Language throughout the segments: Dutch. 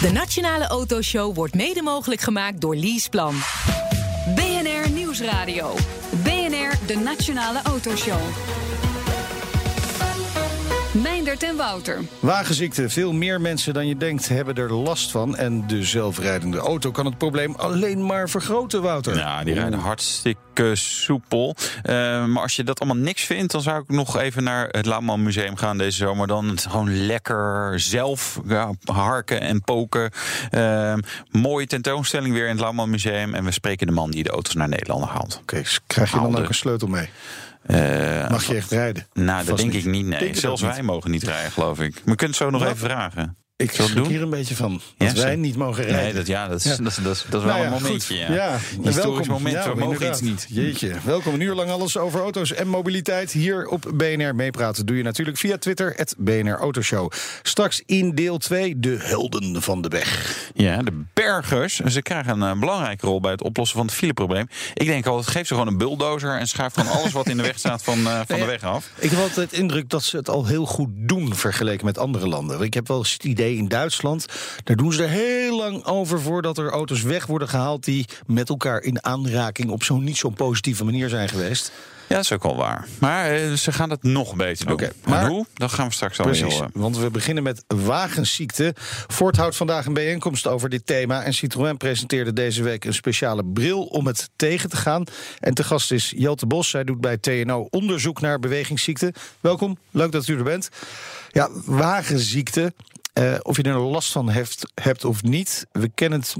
De Nationale Autoshow wordt mede mogelijk gemaakt door Leaseplan. BNR Nieuwsradio. BNR, de Nationale Autoshow. Meindert en Wouter. Wagenziekte. Veel meer mensen dan je denkt hebben er last van. En de zelfrijdende auto kan het probleem alleen maar vergroten, Wouter. Ja, die rijden hartstikke soepel. Uh, maar als je dat allemaal niks vindt, dan zou ik nog even naar het Lauwman Museum gaan deze zomer. Dan het gewoon lekker zelf ja, harken en poken. Uh, mooie tentoonstelling weer in het Lauwman Museum. En we spreken de man die de auto's naar Nederland haalt. Oké, okay, krijg je dan ook een sleutel mee? Mag je echt rijden? Nou, dat denk niet. ik niet. Nee, denk zelfs wij niet. mogen niet rijden, geloof ik. Maar je kunt het zo nog Wat? even vragen. Ik schrik hier een beetje van. Dat ja, wij niet mogen rijden. Nee, dat, ja, dat is, ja. Dat, dat, dat, dat is wel nou ja, een momentje. Ja. ja. Historisch welkom. moment. we mogen iets niet. Jeetje. Welkom een uur lang alles over auto's en mobiliteit. Hier op BNR Meepraten doe je natuurlijk via Twitter, het BNR Autoshow. Straks in deel 2 de helden van de weg. Ja, de bergers. Ze krijgen een uh, belangrijke rol bij het oplossen van het fileprobleem. Ik denk altijd, geef ze gewoon een bulldozer en schuif gewoon alles wat in de weg staat van, uh, van de weg af. Ik heb altijd de indruk dat ze het al heel goed doen vergeleken met andere landen. Ik heb wel eens het idee in Duitsland. Daar doen ze er heel lang over voordat er auto's weg worden gehaald die met elkaar in aanraking op zo'n niet zo'n positieve manier zijn geweest. Ja, dat is ook wel waar. Maar eh, ze gaan het nog beter doen. Okay, maar hoe? Dat gaan we straks al precies, horen. Want we beginnen met wagenziekte. Ford houdt vandaag een bijeenkomst over dit thema. En Citroën presenteerde deze week een speciale bril om het tegen te gaan. En te gast is Jelte Bos. Zij doet bij TNO onderzoek naar bewegingsziekte. Welkom, leuk dat u er bent. Ja, wagenziekte. Uh, of je er last van hebt, hebt of niet. We kennen het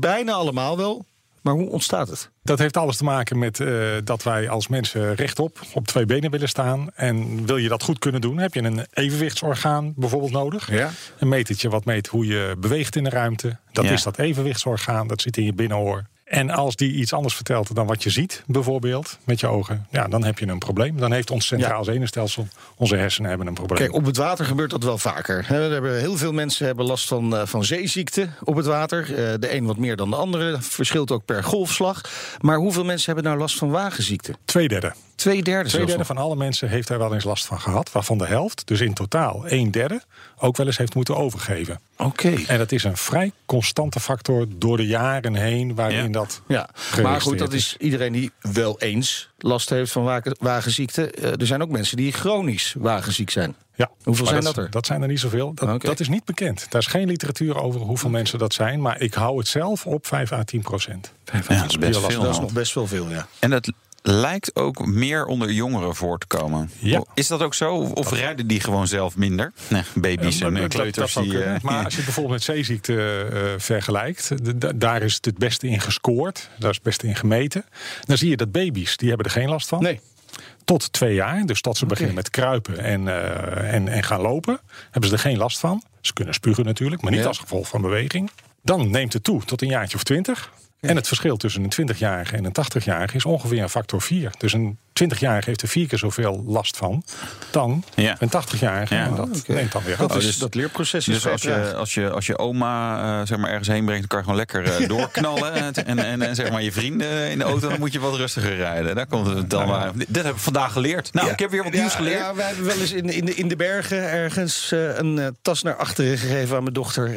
bijna allemaal wel. Maar hoe ontstaat het? Dat heeft alles te maken met uh, dat wij als mensen rechtop op twee benen willen staan. En wil je dat goed kunnen doen, heb je een evenwichtsorgaan bijvoorbeeld nodig. Ja. Een metertje wat meet hoe je beweegt in de ruimte. Dat ja. is dat evenwichtsorgaan, dat zit in je binnenoor. En als die iets anders vertelt dan wat je ziet, bijvoorbeeld, met je ogen, ja, dan heb je een probleem. Dan heeft ons centraal zenuwstelsel, onze hersenen hebben een probleem. Kijk, op het water gebeurt dat wel vaker. Er hebben heel veel mensen hebben last van, uh, van zeeziekte op het water. Uh, de een wat meer dan de andere. Verschilt ook per golfslag. Maar hoeveel mensen hebben nou last van wagenziekte? Tweederde. Twee derde, Twee derde van alle mensen heeft daar wel eens last van gehad. Waarvan de helft, dus in totaal een derde, ook wel eens heeft moeten overgeven. Oké. En dat is een vrij constante factor door de jaren heen waarin ja. dat. Ja, maar goed, dat is iedereen die wel eens last heeft van wagenziekte. Er zijn ook mensen die chronisch wagenziek zijn. Ja, hoeveel zijn dat, dat, er? Dat zijn er niet zoveel. Dat, okay. dat, is niet bekend. Daar is geen literatuur over hoeveel okay. mensen dat zijn. Maar ik hou het zelf op 5 à 10 procent. 5 à 10 ja, dat is best veel. Dat is nog best wel veel, ja. En dat lijkt ook meer onder jongeren voor te komen. Ja. Is dat ook zo? Of dat rijden die gewoon zelf minder? Nee, baby's en uh, kleuters. Dat, die, uh, maar als je bijvoorbeeld met zeeziekte uh, vergelijkt... daar is het het beste in gescoord. Daar is het beste in gemeten. Dan zie je dat baby's, die hebben er geen last van. Nee. Tot twee jaar, dus tot ze okay. beginnen met kruipen en, en, en gaan lopen... hebben ze er geen last van. Ze kunnen spugen natuurlijk, maar niet ja. als gevolg van beweging. Dan neemt het toe tot een jaartje of twintig. En het verschil tussen een 20-jarige en een 80-jarige is ongeveer een factor 4. Dus een 20-jarige heeft er vier keer zoveel last van dan ja. een 80-jarige. Ja. En dat okay. neemt dan weer dat, is, dus, dat leerproces is Dus als je, als, je, als je oma uh, zeg maar ergens heen brengt, dan kan je gewoon lekker uh, doorknallen. en, en, en, zeg maar je vrienden in de auto, dan moet je wat rustiger rijden. Daar komt het dan maar. Dit heb ik vandaag geleerd. Nou, ja. ik heb weer wat nieuws ja, geleerd. Ja, wij hebben wel eens in, in, de, in de bergen ergens uh, een tas naar achteren gegeven aan mijn dochter.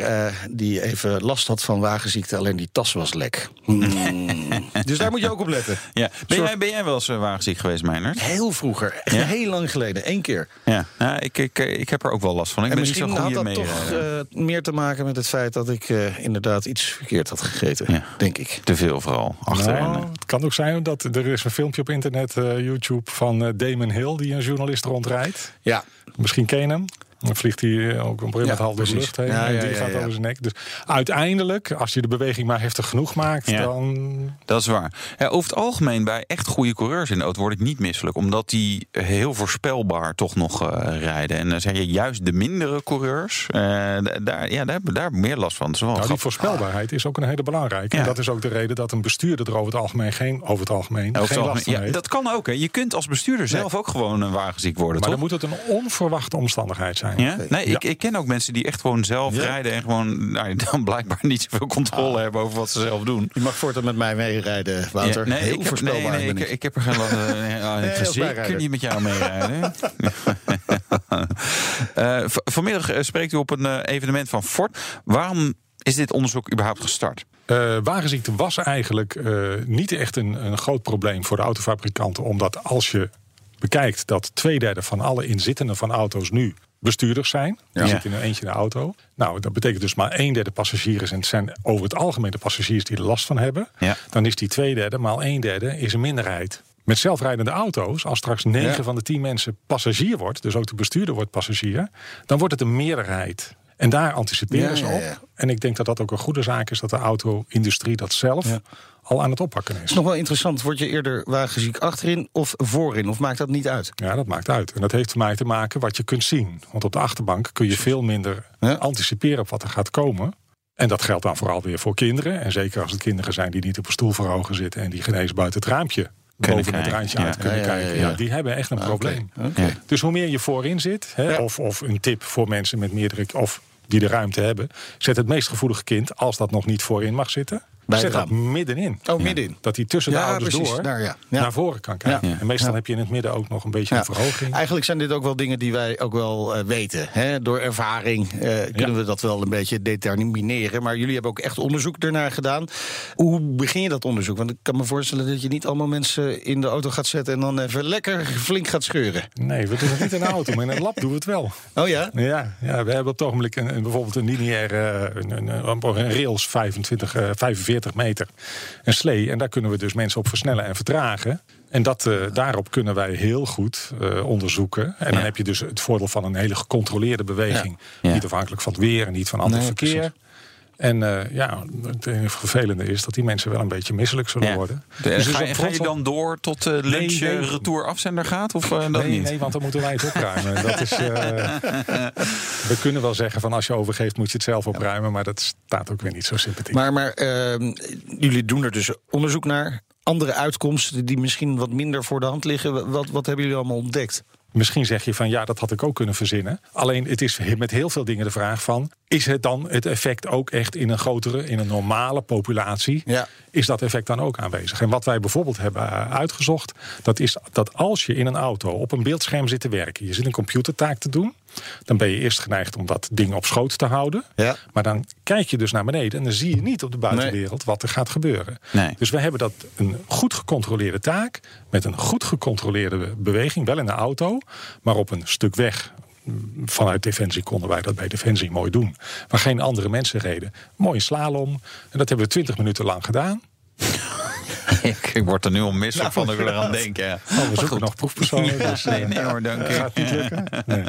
die even last had van wagenziekte. Alleen die tas was lek. Mm. dus daar moet je ook op letten. Ja. Ben, jij, ben jij wel eens wagenziek geweest, Meijnerd? Heel vroeger. Echt ja? heel lang geleden. Eén keer. Ja, ja ik, ik, ik heb er ook wel last van. Ik en ben misschien niet zo had dat mee, toch uh, meer te maken met het feit dat ik uh, inderdaad iets verkeerd had gegeten. Ja. Denk ik. Te veel vooral. Achterin. Nou, het kan ook zijn dat er is een filmpje op internet, uh, YouTube, van Damon Hill, die een journalist rondrijdt. Ja. Misschien ken je hem. Dan vliegt hij ook een ja, half door de lucht heen. Ja, en die gaat over zijn nek. Dus uiteindelijk, als je de beweging maar heftig genoeg maakt, dan. Dat is waar. over het algemeen, bij echt goede coureurs in de auto word ik niet misselijk. Omdat die heel voorspelbaar toch nog uh, rijden. En dan zeg je juist de mindere coureurs, uh, daar, ja, daar, hebben daar meer last van. Nou, die voorspelbaarheid is ook een hele belangrijke. En dat is ook de reden dat een bestuurder er over het algemeen geen, over het algemeen, over geen het last van heeft. Dat kan ook. Hè. Je kunt als bestuurder zelf ook gewoon een wagenziek worden. Maar toch? dan moet het een onverwachte omstandigheid zijn. Ja? Nee, ik, ik, ken ook mensen die echt gewoon zelf ja. rijden en gewoon nou, dan blijkbaar niet zoveel controle ah. hebben over wat ze zelf doen. Je mag voortaan met mij meerijden, Wouter. Ja, nee, Heel ik heb, nee, nee, ik, ik, heb er geen last van. nee, zeker niet met jou meerijden. uh, vanmiddag spreekt u op een uh, evenement van Ford. Waarom is dit onderzoek überhaupt gestart? Uh, wagenziekte was eigenlijk uh, niet echt een, een groot probleem voor de autofabrikanten. Omdat als je bekijkt dat twee derde van alle inzittenden van auto's nu bestuurders zijn. Die ja. zitten in een eentje in de auto. Nou, dat betekent dus maar een derde passagiers. En het zijn over het algemeen de passagiers die er last van hebben. Ja. Dan is die twee derde maal een derde is een minderheid. Met zelfrijdende auto's, als straks 9 van de 10 mensen passagier wordt, dus ook de bestuurder wordt passagier, dan wordt het een meerderheid. En daar anticiperen ze op. En ik denk dat dat ook een goede zaak is dat de auto-industrie dat zelf al aan het oppakken is. Het is nog wel interessant. Word je eerder wagenziek achterin of voorin? Of maakt dat niet uit? Ja, dat maakt uit. En dat heeft voor mij te maken wat je kunt zien. Want op de achterbank kun je veel minder anticiperen op wat er gaat komen. En dat geldt dan vooral weer voor kinderen. En zeker als het kinderen zijn die niet op een stoel voor ogen zitten... en die geen eens buiten het raampje boven het randje uit kunnen kijken. Ja, die hebben echt een probleem. Dus hoe meer je voorin zit, hè, of, of een tip voor mensen met meerdere, of die de ruimte hebben, zet het meest gevoelige kind, als dat nog niet voorin mag zitten, bij Zet dat middenin. Oh, middenin. Dat hij tussen de ouders door ja. naar voren kan kijken. En meestal heb je in het midden ook nog een beetje een verhoging. Eigenlijk zijn dit ook wel dingen die wij ook wel uh, weten. Hè? Door ervaring uh, kunnen we dat wel een beetje determineren. Maar jullie hebben ook echt onderzoek ernaar gedaan. Hoe begin je dat onderzoek? Want ik kan me voorstellen dat je niet allemaal mensen in de auto gaat zetten... en dan even lekker flink gaat scheuren. Nee, we doen het niet in de auto, maar in een lab doen we het wel. Oh ja? Ja, ja we hebben op het ogenblik een, bijvoorbeeld een lineaire een, een, een, een rails 25, uh, 45 meter een slee. En daar kunnen we dus mensen op versnellen en vertragen. En dat, uh, daarop kunnen wij heel goed uh, onderzoeken. En dan heb je dus het voordeel van een hele gecontroleerde beweging. Ja. Niet afhankelijk van het weer en niet van ander nee, verkeer. Precies. En uh, ja, het vervelende is dat die mensen wel een beetje misselijk zullen ja. worden. De, dus ga, je, ga, je dan door tot uh, lunch nee, nee. retour afzender gaat? Of uh, dat nee, niet? Nee, want dan moeten wij het opruimen. dat is, we kunnen wel zeggen van als je overgeeft moet je het zelf opruimen. Maar dat staat ook weer niet zo sympathiek. Maar, maar ehm, jullie doen er dus onderzoek naar. Andere uitkomsten die misschien wat minder voor de hand liggen. Wat, wat hebben jullie allemaal ontdekt? Misschien zeg je van ja, dat had ik ook kunnen verzinnen. Alleen het is met heel veel dingen de vraag van... is het dan het effect ook echt in een grotere, in een normale populatie... Ja. is dat effect dan ook aanwezig? En wat wij bijvoorbeeld hebben uitgezocht... dat is dat als je in een auto op een beeldscherm zit te werken... je zit een computertaak te doen... dan ben je eerst geneigd om dat ding op schoot te houden. Ja. Maar dan kijk je dus naar beneden... en dan zie je niet op de buitenwereld wat er gaat gebeuren. Nee. Dus we hebben dat een goed gecontroleerde taak... met een goed gecontroleerde beweging, wel in de auto... maar op een stuk weg vanuit Defensie konden wij dat bij Defensie mooi doen. Waar geen andere mensen reden. Mooi slalom. En dat hebben we twintig minuten lang gedaan. ik word er nu al misselijk nou, van dat ik eraan denk. Ja. Oh, we zoeken nog proefpersonen. Dus, nee, nee hoor, dank u. Gaat niet lukken. Nee.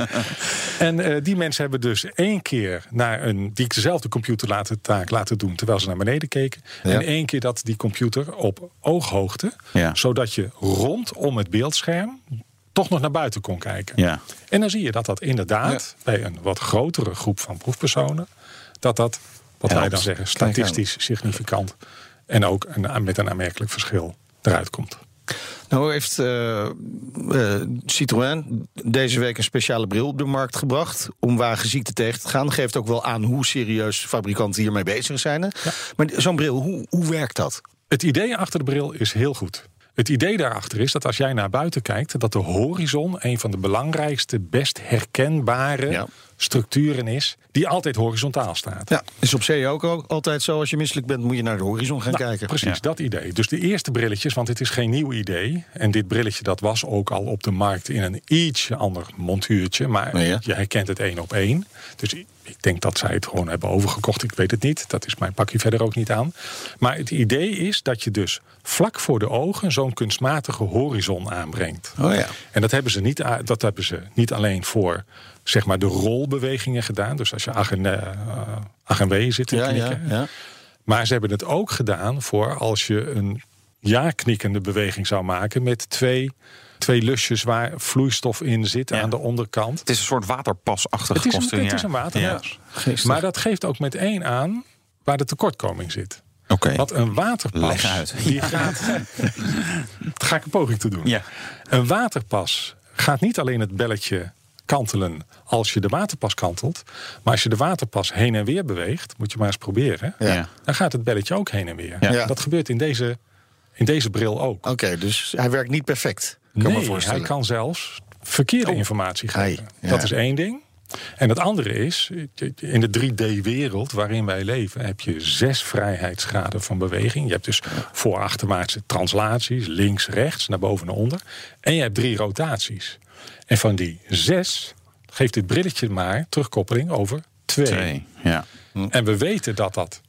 En uh, die mensen hebben dus één keer naar een die dezelfde computer laten, taak laten doen terwijl ze naar beneden keken. Ja. En één keer dat die computer op ooghoogte, ja. zodat je rondom het beeldscherm toch nog naar buiten kon kijken. Ja. En dan zie je dat dat inderdaad bij een wat grotere groep van proefpersonen, dat dat, wat wij dan zeggen, statistisch significant en ook een, met een aanmerkelijk verschil eruit komt. Nou heeft uh, uh, Citroën deze week een speciale bril op de markt gebracht om wagenziekte tegen te gaan. Geeft ook wel aan hoe serieus fabrikanten hiermee bezig zijn. Ja. Maar zo'n bril, hoe, hoe werkt dat? Het idee achter de bril is heel goed. Het idee daarachter is dat als jij naar buiten kijkt, dat de horizon een van de belangrijkste, best herkenbare ja. Structuren is, die altijd horizontaal staat. Ja, is op zee ook, ook altijd zo. Als je misselijk bent, moet je naar de horizon gaan nou, kijken. Precies, ja. dat idee. Dus de eerste brilletjes, want het is geen nieuw idee. En dit brilletje dat was ook al op de markt in een ietsje ander montuurtje. Maar ja. je herkent het één op één. Dus ik denk dat zij het gewoon hebben overgekocht. Ik weet het niet. Dat is mijn pakje verder ook niet aan. Maar het idee is dat je dus vlak voor de ogen zo'n kunstmatige horizon aanbrengt. Oh ja. En dat hebben ze niet, dat hebben ze niet alleen voor zeg maar de rolbewegingen gedaan. Dus als je uh, ach en wee zit te ja, knikken. Ja, ja. Maar ze hebben het ook gedaan voor als je een ja-knikkende beweging zou maken met twee twee lusjes waar vloeistof in zit ja. aan de onderkant. Het is een soort waterpasachtige het is een, Het is een waterpas. Ja. Maar dat geeft ook meteen aan waar de tekortkoming zit. Okay. Want een waterpas. uit. Die gaat. ga ik een poging te doen. Ja. Een waterpas gaat niet alleen het belletje kantelen als je de waterpas kantelt. Maar als je de waterpas heen en weer beweegt, moet je maar eens proberen. Ja. Dan gaat het belletje ook heen en weer. Ja. Dat gebeurt in deze, in deze bril ook. Oké, okay, dus hij werkt niet perfect. Kan nee, hij kan zelfs verkeerde oh. informatie geven. Hey, dat is één ding. En het andere is, in de 3D-wereld waarin wij leven, heb je zes vrijheidsgraden van beweging. Je hebt dus voor achterwaartse translaties, links, rechts, naar boven en onder. En je hebt drie rotaties. En van die zes geeft dit brilletje maar terugkoppeling over twee. Twee, ja. En we weten dat dat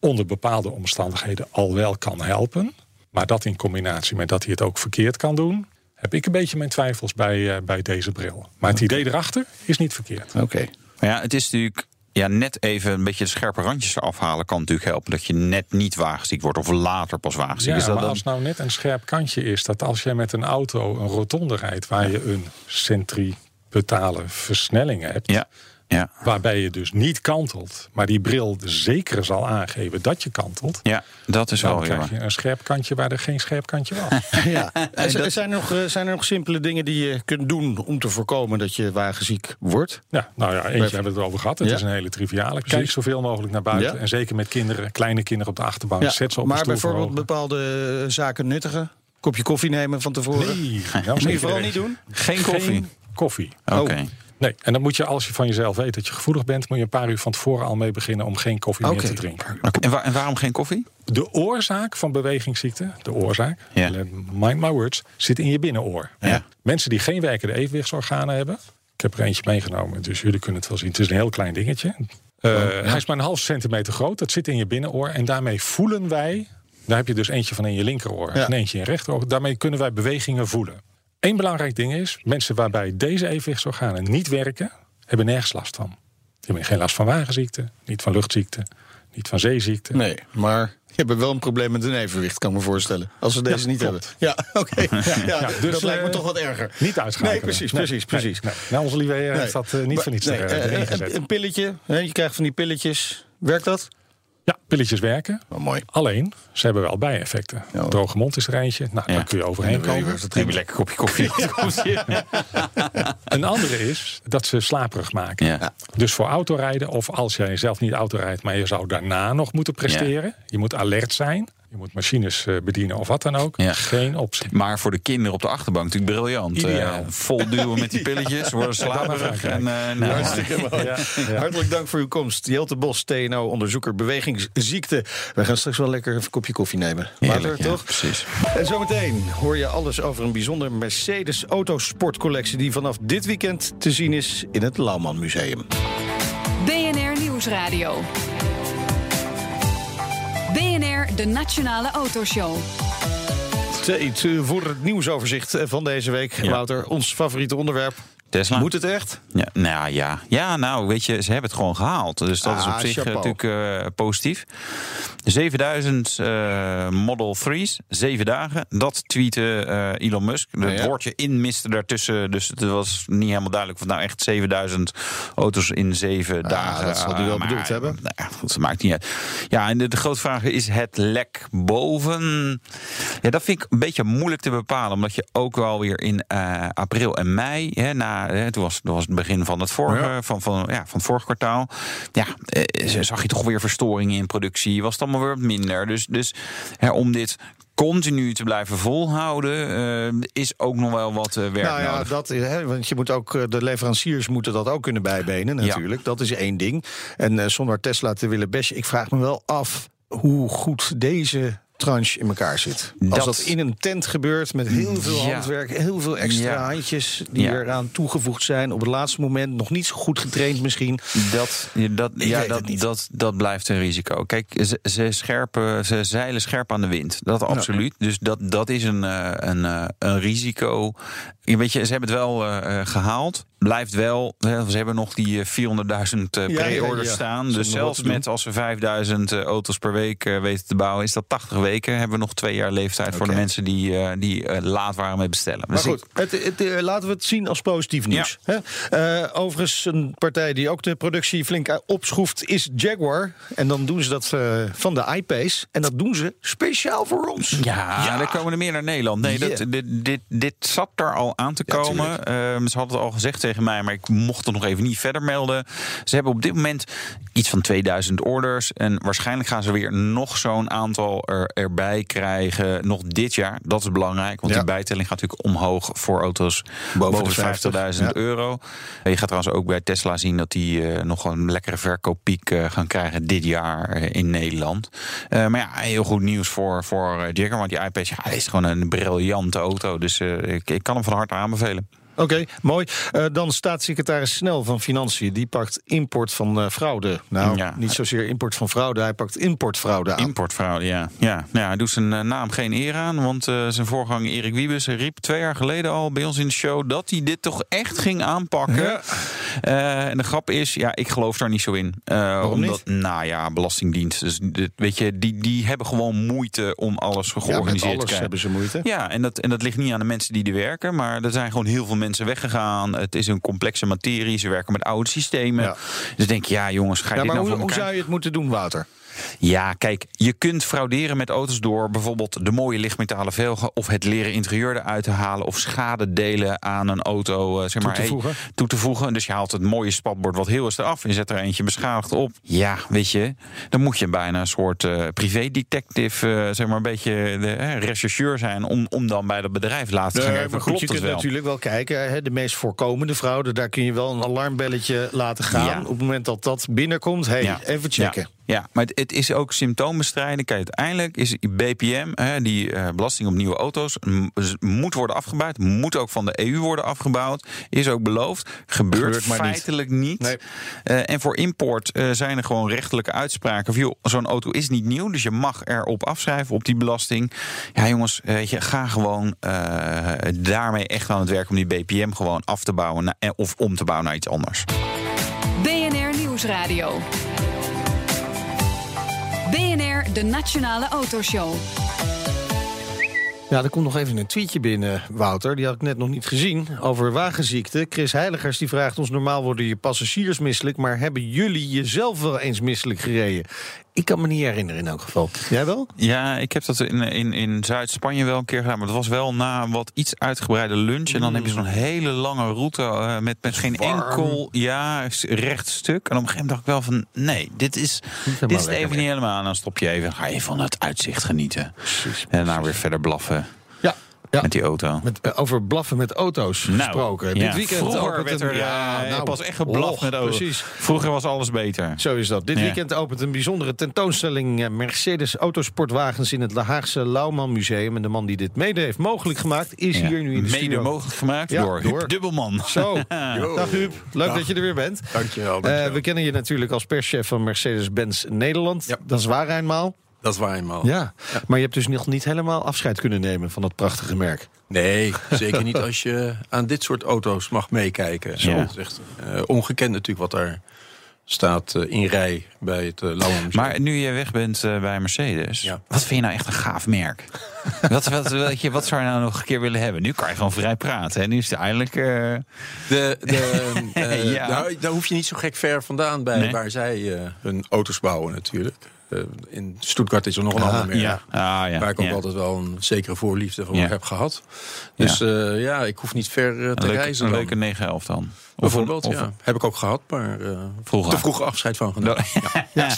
onder bepaalde omstandigheden al wel kan helpen. Maar dat in combinatie met dat hij het ook verkeerd kan doen, heb ik een beetje mijn twijfels bij, eh, bij deze bril. Maar het idee erachter is niet verkeerd. Oké. Maar ja, het is natuurlijk ja, net even een beetje de scherpe randjes eraf halen kan natuurlijk helpen. Dat je net niet wagenziek wordt of later pas wagenziek. Ja, is dat maar dan... als nou net een scherp kantje is dat als jij met een auto een rotonde rijdt waar je een centripetale versnelling hebt, Ja, ja, waarbij je dus niet kantelt, maar die bril zeker zal aangeven dat je kantelt, ja, dat is dan wel krijg jammer. je een scherp kantje waar er geen scherp kantje was. Ja. En zijn, er nog, eh, zijn er nog simpele dingen die je kunt doen om te voorkomen dat je wagenziek wordt? Ja, nou ja, eentje hebben we het over gehad. Het Ja. is een hele triviale. Kijk Precies. zoveel mogelijk naar buiten. Ja. En zeker met kinderen, kleine kinderen op de achterbank. Zet ze op maar een bijvoorbeeld bepaalde eh, zaken nuttigen? Kopje koffie nemen van tevoren? Nee, nou, Moet je zeker vooral niet doen? Geen koffie. Geen koffie. Oké. Oh. Nee, en dan moet je als je van jezelf weet dat je gevoelig bent, moet je een paar uur van tevoren al mee beginnen om geen koffie meer te drinken. Oké, En, waar- en waarom geen koffie? De oorzaak van bewegingsziekte, de oorzaak, mind my words, zit in je binnenoor. Mensen die geen werkende evenwichtsorganen hebben, ik heb er eentje meegenomen, dus jullie kunnen het wel zien. Het is een heel klein dingetje. Eh, Hij is maar een half centimeter groot, dat zit in je binnenoor en daarmee voelen wij, daar heb je dus eentje van in je linkeroor Ja. en eentje in je rechteroor, daarmee kunnen wij bewegingen voelen. Eén belangrijk ding is, mensen waarbij deze evenwichtsorganen niet werken, hebben nergens last van. Die hebben geen last van wagenziekte, niet van luchtziekte, niet van zeeziekte. Nee, maar je hebt wel een probleem met een evenwicht, kan ik me voorstellen. Als ze deze Ja, niet klopt. hebben. Ja, oké. Ja, Ja, dus, dat lijkt me eh, toch wat erger. Niet uitschakelen. Nee, precies, Nee, precies, nee, precies. nee. Nou, onze lieve heer heeft dat eh, niet Maar- voor niets nee, er, eh. Een pilletje, hè, je krijgt van die pilletjes. Werkt dat? Ja, pilletjes werken. Oh, mooi. Alleen, ze hebben wel bijeffecten. Ja. Droge mond is er eentje. Nou, Ja. daar kun je overheen komen. Neem je lekker kopje koffie. Een andere is dat ze slaperig maken. Dus voor autorijden, of als jij zelf niet autorijdt, maar je zou daarna nog moeten presteren. Je moet alert zijn. Je moet machines eh, bedienen of wat dan ook. Ja. Geen optie. Maar voor de kinderen op de achterbank natuurlijk briljant. Ideaal. Eh, vol duwen met die pilletjes, worden slaperig. En, eh, nou, Hartstikke mooi. Ja, ja. Hartelijk dank voor uw komst. Jelte Bos, TNO-onderzoeker bewegingsziekte. Wij gaan straks wel lekker even een kopje koffie nemen. Later, ja, toch? precies. En zometeen hoor je alles over een bijzonder Mercedes autosportcollectie... die vanaf dit weekend te zien is in het Lauwman Museum. BNR Nieuwsradio. De Nationale Autoshow. Tijd voor het nieuwsoverzicht van deze week. Ja. Wouter, ons favoriete onderwerp. Tesla. Moet het echt? Ja, nou ja. ja, nou weet je, ze hebben het gewoon gehaald. Dus dat is Ah, op zich eh, chapeau. natuurlijk eh, positief. 7000 eh, Model 3's, zeven dagen. Dat tweette Elon Musk. Het Oh ja. woordje in miste daartussen. Dus het was niet helemaal duidelijk of het nou echt 7000 auto's in zeven dagen. Ah, dat zal hij wel maar, bedoeld hebben. Nou ja, goed, dat maakt niet uit. Ja, en de, de grote vraag is het lek boven. Ja, dat vind ik een beetje moeilijk te bepalen. Omdat je ook wel weer in april en mei, hè, na, toen was, dat was het begin van het vorige, Ja. van, van, ja, van het vorige kwartaal. Ja, eh, zag je toch weer verstoringen in productie. Was het allemaal weer wat minder. Dus, dus hè, om dit continu te blijven volhouden, eh, is ook nog wel wat eh, werk Nou ja, nodig. dat, hè, want je moet ook, de leveranciers moeten dat ook kunnen bijbenen natuurlijk. Dat is één ding. En zonder Tesla te willen bashen, ik vraag me wel af hoe goed deze tranche in elkaar zit. Als Dat- in een tent gebeurt met heel veel Ja. handwerk, heel veel extra Ja. handjes die Ja. eraan toegevoegd zijn. Op het laatste moment nog niet zo goed getraind misschien. Dat, dat, ja, dat, dat, dat blijft een risico. Kijk, ze, ze, scherpen, ze zeilen scherp aan de wind. Dat absoluut. Dus dat, dat is een, eh, een, eh, een risico. Je weet je, ze hebben het wel eh, eh, gehaald. Blijft wel, ze hebben nog die eh, 400.000 eh, Ja, pre-orders ja, ja. staan. Zonder Dus zelfs met als we 5000 eh, auto's per week weten te bouwen, is dat 80 weken. Hebben we nog twee jaar leeftijd voor de mensen die, eh, die eh, laat waren met bestellen. Maar Dus ik- goed, het, het, eh, laten we het zien als positief nieuws. Hè? Eh, overigens, een partij die ook de productie flink opschroeft is Jaguar. En dan doen ze dat van de iPace. En dat doen ze speciaal voor ons. Ja, er komen er meer naar Nederland. Nee, dat, dit, dit, dit zat er al aan te Ja, komen. Ehm, ze hadden het al gezegd tegen tegen mij, maar ik mocht het nog even niet verder melden. Ze hebben op dit moment iets van 2000 orders. En waarschijnlijk gaan ze weer nog zo'n aantal er, erbij krijgen. Nog dit jaar. Dat is belangrijk. Want Ja. die bijtelling gaat natuurlijk omhoog voor auto's Boven boven, de 50, 50.000 ja. euro. Je gaat trouwens ook bij Tesla zien dat die eh, nog een lekkere verkooppiek eh, gaan krijgen dit jaar eh, in Nederland. Maar ja, heel goed nieuws voor, voor Jagger. Want die iPad ja, is gewoon een briljante auto. Dus ik, ik kan hem van harte aanbevelen. Oké, mooi. Eh, dan staatssecretaris Snel van Financiën. Die pakt import van eh, fraude. Nou, Ja. niet zozeer import van fraude. Hij pakt importfraude aan. Importfraude, ja. ja. Nou, ja hij doet zijn eh, naam geen eer aan. Want zijn voorganger Erik Wiebes riep twee jaar geleden al bij ons in de show... dat hij dit toch echt ging aanpakken. Ja. En de grap is, ja, ik geloof daar niet zo in. Omdat, niet? Nou ja, Belastingdienst. Dus, dit- weet je, die, die hebben gewoon moeite om alles ja, georganiseerd te krijgen. hebben ze moeite. Ja, en dat, en dat ligt niet aan de mensen die er werken. Maar er zijn gewoon heel veel mensen weggegaan. Het is een complexe materie. Ze werken met oude systemen. Ja. Dus denk je, ja jongens, ga je Ja, dit maar nou hoe, voor hoe elkaar? zou je het moeten doen, Wouter? Ja, kijk, je kunt frauderen met auto's door bijvoorbeeld de mooie lichtmetalen velgen of het leren interieur eruit te halen of schade delen aan een auto eh, zeg maar, te hey, voegen. toe te voegen. Dus je haalt het mooie spatbord wat heel is eraf en je zet er eentje beschadigd op. Ja, weet je, dan moet je bijna een soort eh privé-detective, eh, zeg maar een beetje de rechercheur zijn om, om dan bij dat bedrijf later te gaan maar goed, klopt je kunt wel? natuurlijk wel kijken. Hè, de meest voorkomende fraude, daar kun je wel een alarmbelletje laten gaan. Ja. Op het moment dat dat binnenkomt, hey, Ja. even checken. Ja. Ja, maar het, het is ook symptoombestrijding. Kijk, uiteindelijk is BPM, hè, die eh, belasting op nieuwe auto's, moet worden afgebouwd. Moet ook van de EU worden afgebouwd. Is ook beloofd. Gebeurt, Gebeurt maar niet. feitelijk niet. Nee. Eh, en voor import eh, zijn er gewoon rechtelijke uitspraken. Van, joh, zo'n auto is niet nieuw, dus je mag erop afschrijven op die belasting. Ja, jongens, weet je, ga gewoon eh, daarmee echt aan het werk om die BPM gewoon af te bouwen na- of om te bouwen naar iets anders. BNR Nieuwsradio. De Nationale Autoshow. Ja, er komt nog even een tweetje binnen, Wouter. Die had ik net nog niet gezien. Over wagenziekte. Chris Heiligers die vraagt ons: normaal worden je passagiers misselijk. Maar hebben jullie jezelf wel eens misselijk gereden? Ik kan me niet herinneren in elk geval. Jij wel? Ja, ik heb dat in, in, in Zuid-Spanje wel een keer gedaan. Maar dat was wel na een wat iets uitgebreide lunch. En dan heb je zo'n hele lange route eh, met, met geen Warm. enkel ja, recht stuk. En op een gegeven moment dacht ik wel van... nee, dit is, dit is het even niet helemaal. En dan stop je even, ga je van het uitzicht genieten. En daarna weer verder blaffen Ja. met die auto. Met, eh, over blaffen met auto's gesproken. Nou, ja, Dit weekend vroeger opent werd een- er ja, eh, nou, pas echt geblaft och, met auto's. Precies. Vroeger was alles beter. Zo is dat. Dit Ja. weekend opent een bijzondere tentoonstelling eh, Mercedes autosportwagens in het La Haagse Lauwman Museum. En de man die dit mede heeft mogelijk gemaakt is Ja. hier nu in de Mede studio. mogelijk gemaakt Ja, door, door- Huub Dubbelman. Zo, dag Huub. Leuk dat je er weer bent. Dankjewel. Eh, dankjewel. we kennen je natuurlijk als perschef van Mercedes-Benz Nederland. Ja. Dat is waar eenmaal. Dat is waar eenmaal. Ja. Maar je hebt dus nog niet helemaal afscheid kunnen nemen van dat prachtige merk. Nee, zeker niet als je aan dit soort auto's mag meekijken. Ja. Echt eh, ongekend natuurlijk wat daar staat eh, in rij bij het uh, Lauwe Museum. Maar nu je weg bent bij Mercedes, Ja. wat vind je nou echt een gaaf merk? wat, wat, weet je, wat zou je nou nog een keer willen hebben? Nu kan je gewoon vrij praten. En nu is het eindelijk. eh, De, de, eh, Ja. nou, daar hoef je niet zo gek ver vandaan bij Nee. waar zij eh, hun auto's bouwen natuurlijk. Eh, in Stuttgart is er nog een ander merk. ja. Ah, ja. Waar ik ook ja. altijd wel een zekere voorliefde voor Ja. heb gehad. Dus ja, ja ik hoef niet ver eh, te leuke, reizen. een dan. leuke 911 dan. Bijvoorbeeld, of ja. Heb ik ook gehad, maar eh, Vroeger. te vroeg afscheid van gedaan. een- ja.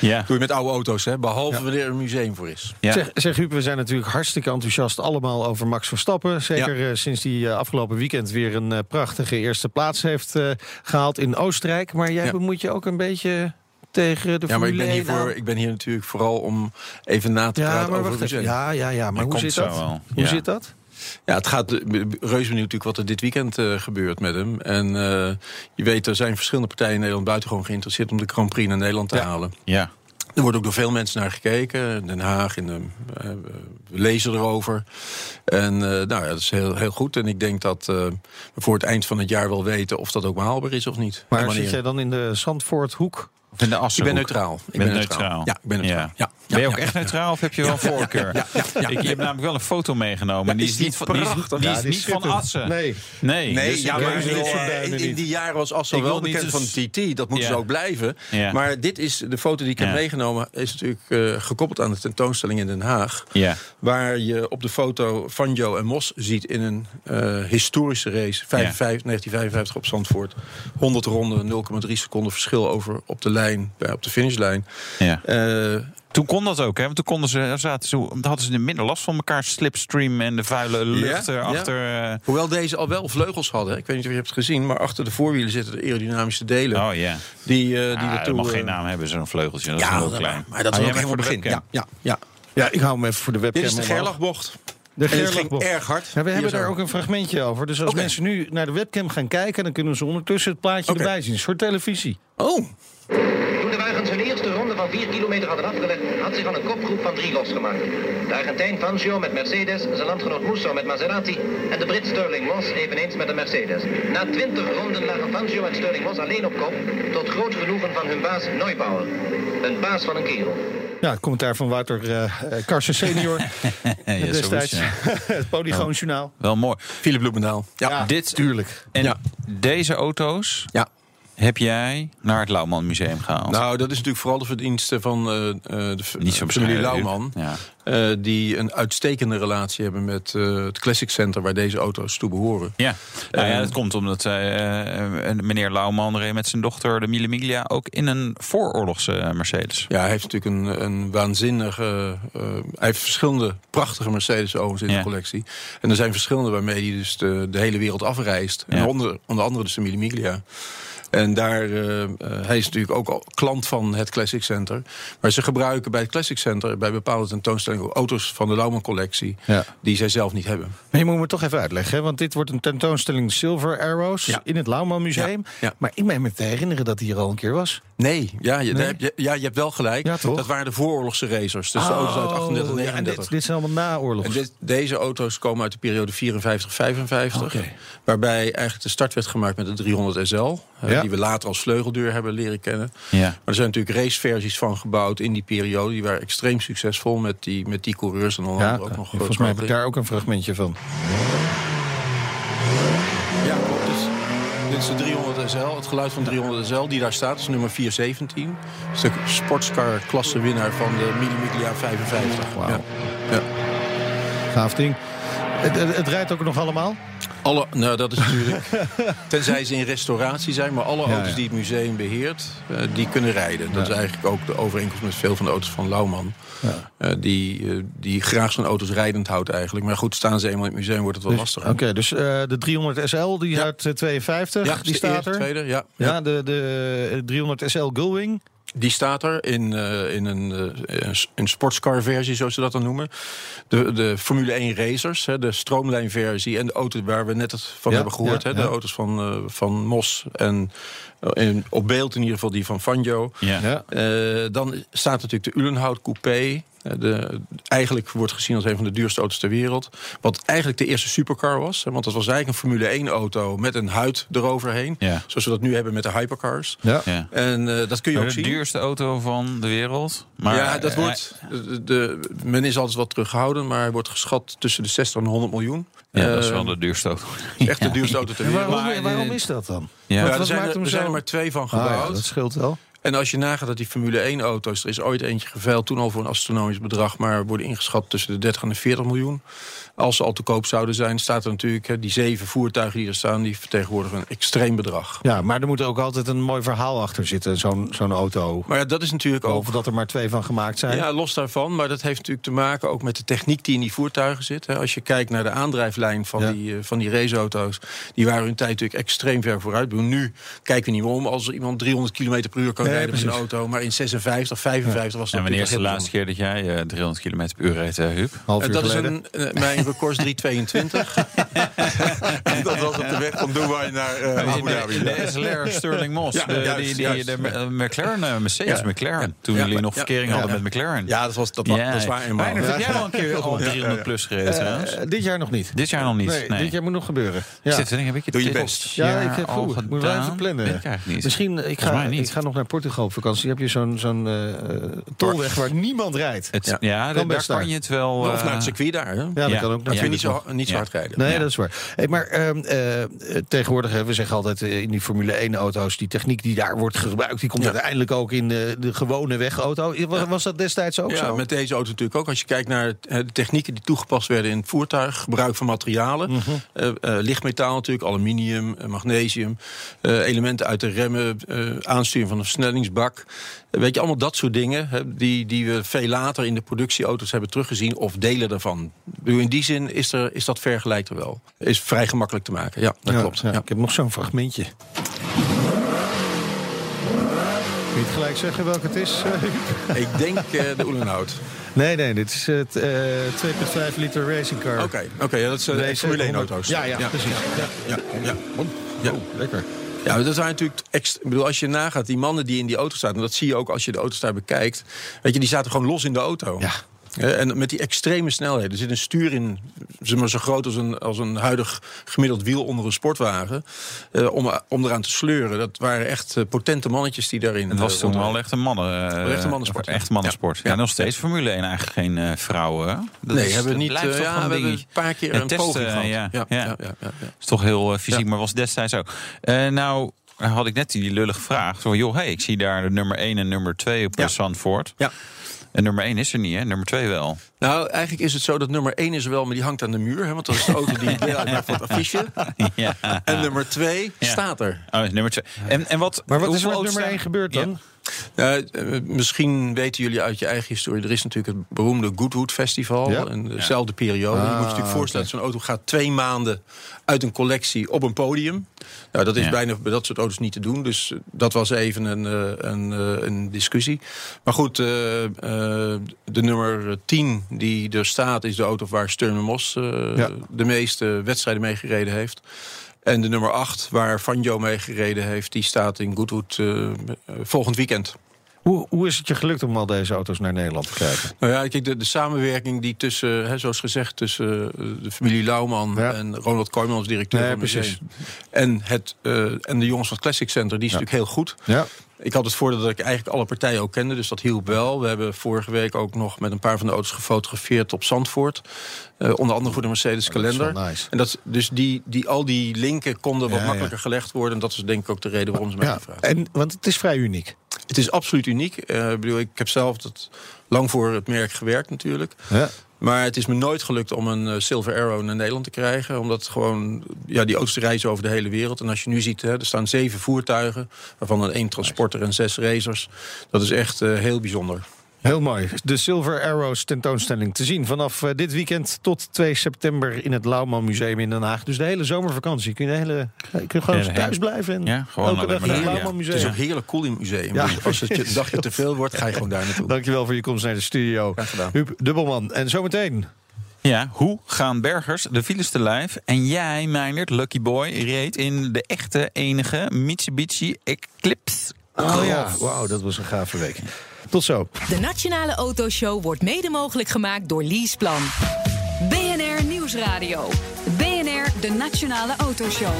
ja. Doe je met oude auto's, hè? behalve wanneer er een museum voor is. Ja. Zeg, zeg Huub, we zijn natuurlijk hartstikke enthousiast allemaal over Max Verstappen. Zeker eh, sinds hij eh, afgelopen weekend weer een eh, prachtige eerste plaats heeft eh, gehaald in Oostenrijk. Maar jij Ja. bemoeit je ook een beetje tegen de Ja, maar ik ben, hier 1 voor, ik ben hier natuurlijk vooral om even na te Ja, praten maar over. Ja, ja, ja. Maar hoe zit dat? wel. Hoe Ja. zit dat? Ja, het gaat eh, reuze benieuwd natuurlijk wat er dit weekend eh, gebeurt met hem. En eh, je weet, er zijn verschillende partijen in Nederland buitengewoon geïnteresseerd om de Grand Prix naar Nederland te halen. ja. Er wordt ook door veel mensen naar gekeken. In Den Haag, in de, eh, we lezen erover. En eh, nou ja, dat is heel, heel goed. En ik denk dat eh, we voor het eind van het jaar wel weten of dat ook haalbaar is of niet. Maar wanneer. zit jij dan in de Zandvoorthoek? In de Ik ben neutraal. Ik Ben ben neutraal. Ja, ik ben neutraal. Ja. Ja. Ben je ook echt neutraal of heb je wel een voorkeur? Ik, je hebt namelijk wel een foto meegenomen. en die is niet van, die is, prachtig? die is Ja, die niet van. Assen. Nee. Nee, Nee, dus ja, maar in, eh, die jaren was Assen wel bekend van TT. Dat moet Ja. ze ook blijven. Ja. Maar dit is de foto die ik heb Ja. meegenomen... is natuurlijk eh, gekoppeld aan de tentoonstelling in Den Haag. Ja. Waar je op de foto Van Jo en Mos ziet in een eh, historische race. 55, 1955 op Zandvoort. 100 ronden, 0,3 seconden verschil over op de lijn, bij- op de finishlijn. Ja. Eh, Toen kon dat ook, hè? Want toen konden ze, zaten ze, dan hadden ze minder last van elkaar. Slipstream en de vuile lucht Ja, erachter. eh. hoewel deze al wel vleugels hadden. Ik weet niet of je hebt gezien, maar achter de voorwielen zitten de aerodynamische delen. Oh ja. Die, eh, die Ah, we dat mag eh, geen naam hebben, zo'n vleugeltje. Dat is Ja, heel dat- klein. maar dat Ah, is bent helemaal voor de begin. Ja, ja, ja. Ja, ik hou hem even voor de webcam. Dit is de. Gerlachbocht. De En het ging Gerlachbocht. erg hard. Ja, we hebben daar ook een fragmentje over. Dus als mensen nu naar de webcam gaan kijken... dan kunnen ze ondertussen het plaatje erbij zien. Een soort televisie. Oh, Toen de wagens hun eerste ronde van 4 kilometer hadden afgelegd, had zich al een kopgroep van drie losgemaakt. De Argentijn Fangio met Mercedes, zijn landgenoot Musso met Maserati en de Brit Sterling Moss eveneens met een Mercedes. Na 20 ronden lagen Fangio en Sterling Moss alleen op kop, tot groot genoegen van hun baas Neubauer. Een baas van een kerel. Ja, het commentaar van Wouter eh eh, Karsen senior. Ja, zo destijds. is het, ja. het Polygoonjournaal. Wel mooi. Philip Bloemendaal. Ja. Ja, dit- tuurlijk. En Ja. deze auto's ja. Heb jij naar het Lauwman Museum gehaald. Nou, dat is natuurlijk vooral de verdienste van eh, eh, de Niet zo familie Lauwman. Ja. eh, die een uitstekende relatie hebben met eh, het Classic Center... waar deze auto's toe behoren. Ja, nou ja, dat komt omdat eh, eh, meneer Lauwman reed met zijn dochter, de Mille Miglia, ook in een vooroorlogse eh, Mercedes. Ja, hij heeft natuurlijk een, een waanzinnige... eh, hij heeft verschillende prachtige Mercedes-auto's in Ja. de collectie. En er zijn verschillende waarmee hij dus de, de hele wereld afreist. En Ja. onder, onder andere dus de Mille Miglia. En daar, eh, eh, hij is natuurlijk ook al klant van het Classic Center. Maar ze gebruiken bij het Classic Center... bij bepaalde tentoonstellingen auto's van de Lauwman-collectie... Ja. die zij zelf niet hebben. Maar je moet me toch even uitleggen, hè? want dit wordt een tentoonstelling Silver Arrows Ja. in het Lauwman Museum. Ja. Maar ik meen me te herinneren dat hij hier al een keer was. Nee, ja, je, Nee? ja, je hebt wel gelijk. Dat waren de vooroorlogse racers. Dus de auto's uit 38 Oh, ja, en 39. dit, dit zijn allemaal naoorlogs. En dit- deze auto's komen uit de periode 54-55. Oké. Waarbij eigenlijk de start werd gemaakt met de 300 SL. Eh, Ja. Die we later als vleugeldeur hebben leren kennen. Ja. Maar er zijn natuurlijk raceversies van gebouwd in die periode. Die waren extreem succesvol met die, met die coureurs. En ja, andere ook nog volgens eh, mij heb ik daar ook een fragmentje van. Ja, klopt. Dus, dit is de 300 SL. Het geluid van 300 SL die daar staat is nummer 417. Dat is de sportscar klassewinnaar van de Mille Miglia 55. Wauw. Ja. Ja. Gaaf ding. Het, het, het rijdt ook nog allemaal? Alle, nou, dat is natuurlijk. tenzij ze in restauratie zijn, maar alle auto's die het museum beheert, eh, die kunnen rijden. Dat is eigenlijk ook de overeenkomst met veel van de auto's van Lauwman. Eh, die, eh, die graag zijn auto's rijdend houdt eigenlijk. Maar goed, staan ze eenmaal in het museum, wordt het wel Dus- lastiger. Oké, dus de 300 SL, die uit eh, 52, Ja, die staat er. Tweede, ja. Ja, de, de 300 SL Gullwing. Die staat er in, eh, in een, eh, een sportscar-versie, zoals ze dat dan noemen. De, de Formule 1 racers, hè, de stroomlijnversie en de auto waar we net het van Ja, hebben gehoord. ja, hè, de auto's van, eh, van Mos en, eh, en op beeld in ieder geval die van Fangio. Ja. Eh, dan staat natuurlijk de Ulenhout Coupé. Eh, De, eigenlijk wordt gezien als een van de duurste auto's ter wereld. Wat eigenlijk de eerste supercar was. Want dat was eigenlijk een Formule 1 auto met een huid eroverheen. Ja. Zoals we dat nu hebben met de hypercars. Ja. Ja. En eh, dat kun je ook de zien. duurste auto van de wereld. Maar, ja, dat wordt. De, de- men is altijd wat teruggehouden, maar hij wordt geschat tussen de 60 en 100 miljoen. Ja, dat is wel de duurste auto. Echt de duurste auto ter wereld. waarom, is dat dan? Ja. Wat- Ja, er zijn, maakt er, hem er zijn zo- maar twee van Ah, ja, gebouwd. dat scheelt wel. En als je nagaat dat die Formule 1 auto's, er is ooit eentje geveild, toen al voor een astronomisch bedrag, maar worden ingeschat tussen de 30 en de 40 miljoen. Als ze al te koop zouden zijn, staat er natuurlijk, hè, die zeven voertuigen die er staan, die vertegenwoordigen een extreem bedrag. Ja, maar er moet ook altijd een mooi verhaal achter zitten, zo'n zo'n auto. Maar ja, dat is natuurlijk ook. Behalve dat er maar twee van gemaakt zijn. Ja, los daarvan. Maar dat heeft natuurlijk te maken ook met de techniek die in die voertuigen zit. hè. Als je kijkt naar de aandrijflijn van, Ja. die, eh, van die raceauto's... die waren hun tijd natuurlijk extreem ver vooruit. Nu kijken we niet meer om als er iemand 300 km per uur kan Nee, rijden met een auto. Maar in 56, 55 was dat En wanneer is de laatste keer dat jij eh, 300 km per uur reed, eh, Huub? Half uur bijzonder. geleden. En dat is een, eh, mijn is 322. En dat was op de weg van Dubai naar eh, Abu Dhabi. De SLR Sterling Moss. Ja, de, juist, die, die, juist. de eh, McLaren, eh, Mercedes Ja. McLaren. Toen Ja, jullie maar- nog verkering ja, hadden ja. met McLaren. Ja, dat, was, dat, dat is waar. Meijnerd, heb jij wel een keer al 300 plus gereden trouwens? Dit jaar nog niet. Dit jaar nog niet. Nee, Nee. dit jaar moet nog gebeuren. Ja. Er, heb ik het Doe je best. Ja, ik heb al goed. Ik moet wel even plannen. Misschien, ik ga, ik ga nog naar Portugal op vakantie heb je zo'n zo'n eh, tolweg waar niemand rijdt. Het, Ja. ja, Kan daar kan je het wel... Of naar het circuit daar. Hè? Ja, dat Ja. kan ook Dat vind je niet zo, niet zo Ja. hard rijden. Nee, dat is waar. Hey, maar eh, eh, tegenwoordig, we zeggen altijd eh, in die Formule 1-auto's... die techniek die daar wordt gebruikt... die komt uiteindelijk ook in de, de gewone wegauto. Was, was dat destijds ook Ja, zo? met deze auto natuurlijk ook. Als je kijkt naar de technieken die toegepast werden in het voertuig, gebruik van materialen, Mhm. eh, lichtmetaal natuurlijk, aluminium, magnesium, elementen uit de remmen, aansturing van een versnellingsbak. Weet je, allemaal dat soort dingen hè, die, die we veel later in de productieauto's hebben teruggezien of delen daarvan. In die zin is, er, is dat vergelijk er wel. Is vrij gemakkelijk te maken. Ja, dat Ja, klopt. ja. Ik heb nog zo'n fragmentje. Kun je het gelijk zeggen welke het is? eh? Ik denk eh, de Oelenhout. nee, nee, dit is het eh 2,5 liter racing car. Oké, oké, ja, dat zijn Race Formule 1 100. auto's. Ja, ja, precies. Ja, ja. Ja. Oh, lekker. Ja, dat zijn natuurlijk. Ik bedoel, als je nagaat, die mannen die in die auto staan, en dat zie je ook als je de auto's daar bekijkt. Weet je, die zaten gewoon los in de auto. Ja. Eh, En met die extreme snelheden. Er zit een stuur in, zeg maar, zo groot als een, als een huidig gemiddeld wiel onder een sportwagen. eh, om, om eraan te sleuren. Dat waren echt eh, potente mannetjes die daarin. Het was toen wel echt een mannen, eh, Echt een mannensport. Echt mannensport. Ja, Ja. nog steeds Formule 1 eigenlijk geen vrouwen. Dat Nee, is- hebben we niet. ja, een we hebben een paar keer Ja, een testen, poging gehad. ja, ja, ja. is toch heel fysiek, maar was destijds ook. Nou, had ik net die lullige vraag. Zo, van, joh, hey, ik zie daar de nummer 1 en nummer 2 op de Zandvoort. Ja. En nummer 1 is er niet, hè? Nummer 2 wel. Nou, eigenlijk is het zo dat nummer 1 is er wel, maar die hangt aan de muur. Hè, want dat is de auto die deel uitmaakt voor het affiche. ja. En nummer 2 Ja. staat er. Oh, nummer 2. En, en wat, Maar wat is er met nummer 1 staan- gebeurd dan? Ja. Nou, eh, misschien weten jullie uit je eigen historie. Er is natuurlijk het beroemde Goodwood Festival. Ja. In dezelfde periode. je moet je natuurlijk Ah, voorstellen, zo'n auto gaat twee maanden uit een collectie op een podium. Nou, dat is Ja. bijna bij dat soort auto's niet te doen. Dus eh, dat was even een, eh, een, eh, een discussie. Maar goed, eh, eh, de nummer 10 die er staat... is de auto waar Sturm Ja. de meeste wedstrijden mee gereden heeft. En de nummer 8, waar Vanjo mee gereden heeft... die staat in Goodwood volgend weekend. Hoe, hoe is het je gelukt om al deze auto's naar Nederland te krijgen? Nou ja, kijk, de, de samenwerking die tussen, hè, zoals gezegd, tussen eh, de familie Lauwman Ja. en Ronald Koyman als directeur Nee, van het museum. En, het, eh, en de jongens van het Classic Center, die is natuurlijk heel goed. Ja. Ik had het voordeel dat ik eigenlijk alle partijen ook kende, dus dat hielp wel. We hebben vorige week ook nog met een paar van de auto's gefotografeerd op Zandvoort. Eh, onder andere voor de Mercedes Oh, kalender. wel nice. En dat, dus die, die, al die linken konden wat Ja, makkelijker gelegd worden. En dat is denk ik ook de reden waarom ze mij Ja, gevraagd en, want het is vrij uniek. Het is absoluut uniek. Eh, ik bedoel, ik heb zelf dat lang voor het merk gewerkt natuurlijk. Ja. Maar het is me nooit gelukt om een eh, Silver Arrow naar Nederland te krijgen. Omdat gewoon, ja, die auto's reizen over de hele wereld. En als je nu ziet, hè, er staan zeven voertuigen. Waarvan dan één transporter en zes racers. Dat is echt eh, heel bijzonder. Heel mooi. De Silver Arrows tentoonstelling te zien vanaf eh, dit weekend tot 2 september in het Lauwman Museum in Den Haag. Dus de hele zomervakantie. Kun je, de hele, kun je gewoon Ja, thuis blijven en Ja, gewoon elke dag naar het Lauwman Het is Museum. ook heerlijk cool in het museum. Ja. Als het je een dagje te veel wordt, ga je gewoon daar naartoe. Dankjewel voor je komst naar de studio. Graag gedaan. Huub Dubbelman. En zometeen. Ja, hoe gaan bergers de files te lijf? En jij, Meijnerd, Lucky Boy, reed in de echte enige Mitsubishi Eclipse. Oh ja, wauw, dat was een gave week. Tot zo. De Nationale Autoshow wordt mede mogelijk gemaakt door Leaseplan. BNR Nieuwsradio. BNR, de Nationale Autoshow.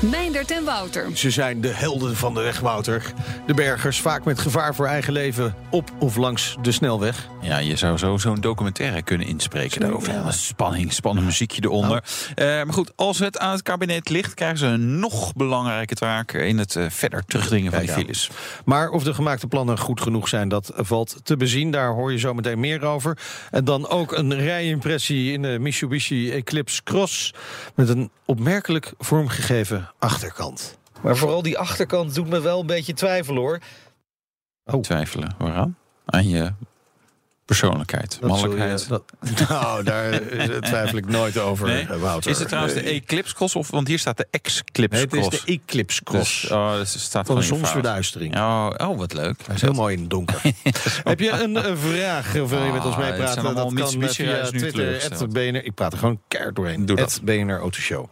Meindert en Wouter. Ze zijn de helden van de weg, Wouter. De bergers, vaak met gevaar voor eigen leven, op of langs de snelweg. Ja, je zou zo zo'n documentaire kunnen inspreken daarover. Ja, spanning, spannend muziekje eronder. Eh, maar goed, als het aan het kabinet ligt... krijgen ze een nog belangrijke taak... in het eh, verder terugdringen van aan. files. Maar of de gemaakte plannen goed genoeg zijn, dat valt te bezien. Daar hoor je zo meteen meer over. En dan ook een rijimpressie in de Mitsubishi Eclipse Cross... met een opmerkelijk vormgegeven achterkant. Maar vooral die achterkant doet me wel een beetje twijfelen, hoor. Oh. Twijfelen, waaraan? Aan je persoonlijkheid, Dat je- mannelijkheid. dat- nou, daar twijfel ik nooit over, Nee? Wouter. Is het trouwens de. Eclipse Cross? Of, want hier staat de Eclipse Nee, het is Cross. de Eclipse Cross. Dus, oh, dus staat van de zonsverduistering. Oh, oh, wat leuk. Hij is heel mooi in het donker. Heb je een, vraag of wil je met ons Ah, meepraten? Dat kan via Twitter. @BNR. Ik praat er gewoon keihard doorheen. Doe dat. @BNR Autoshow.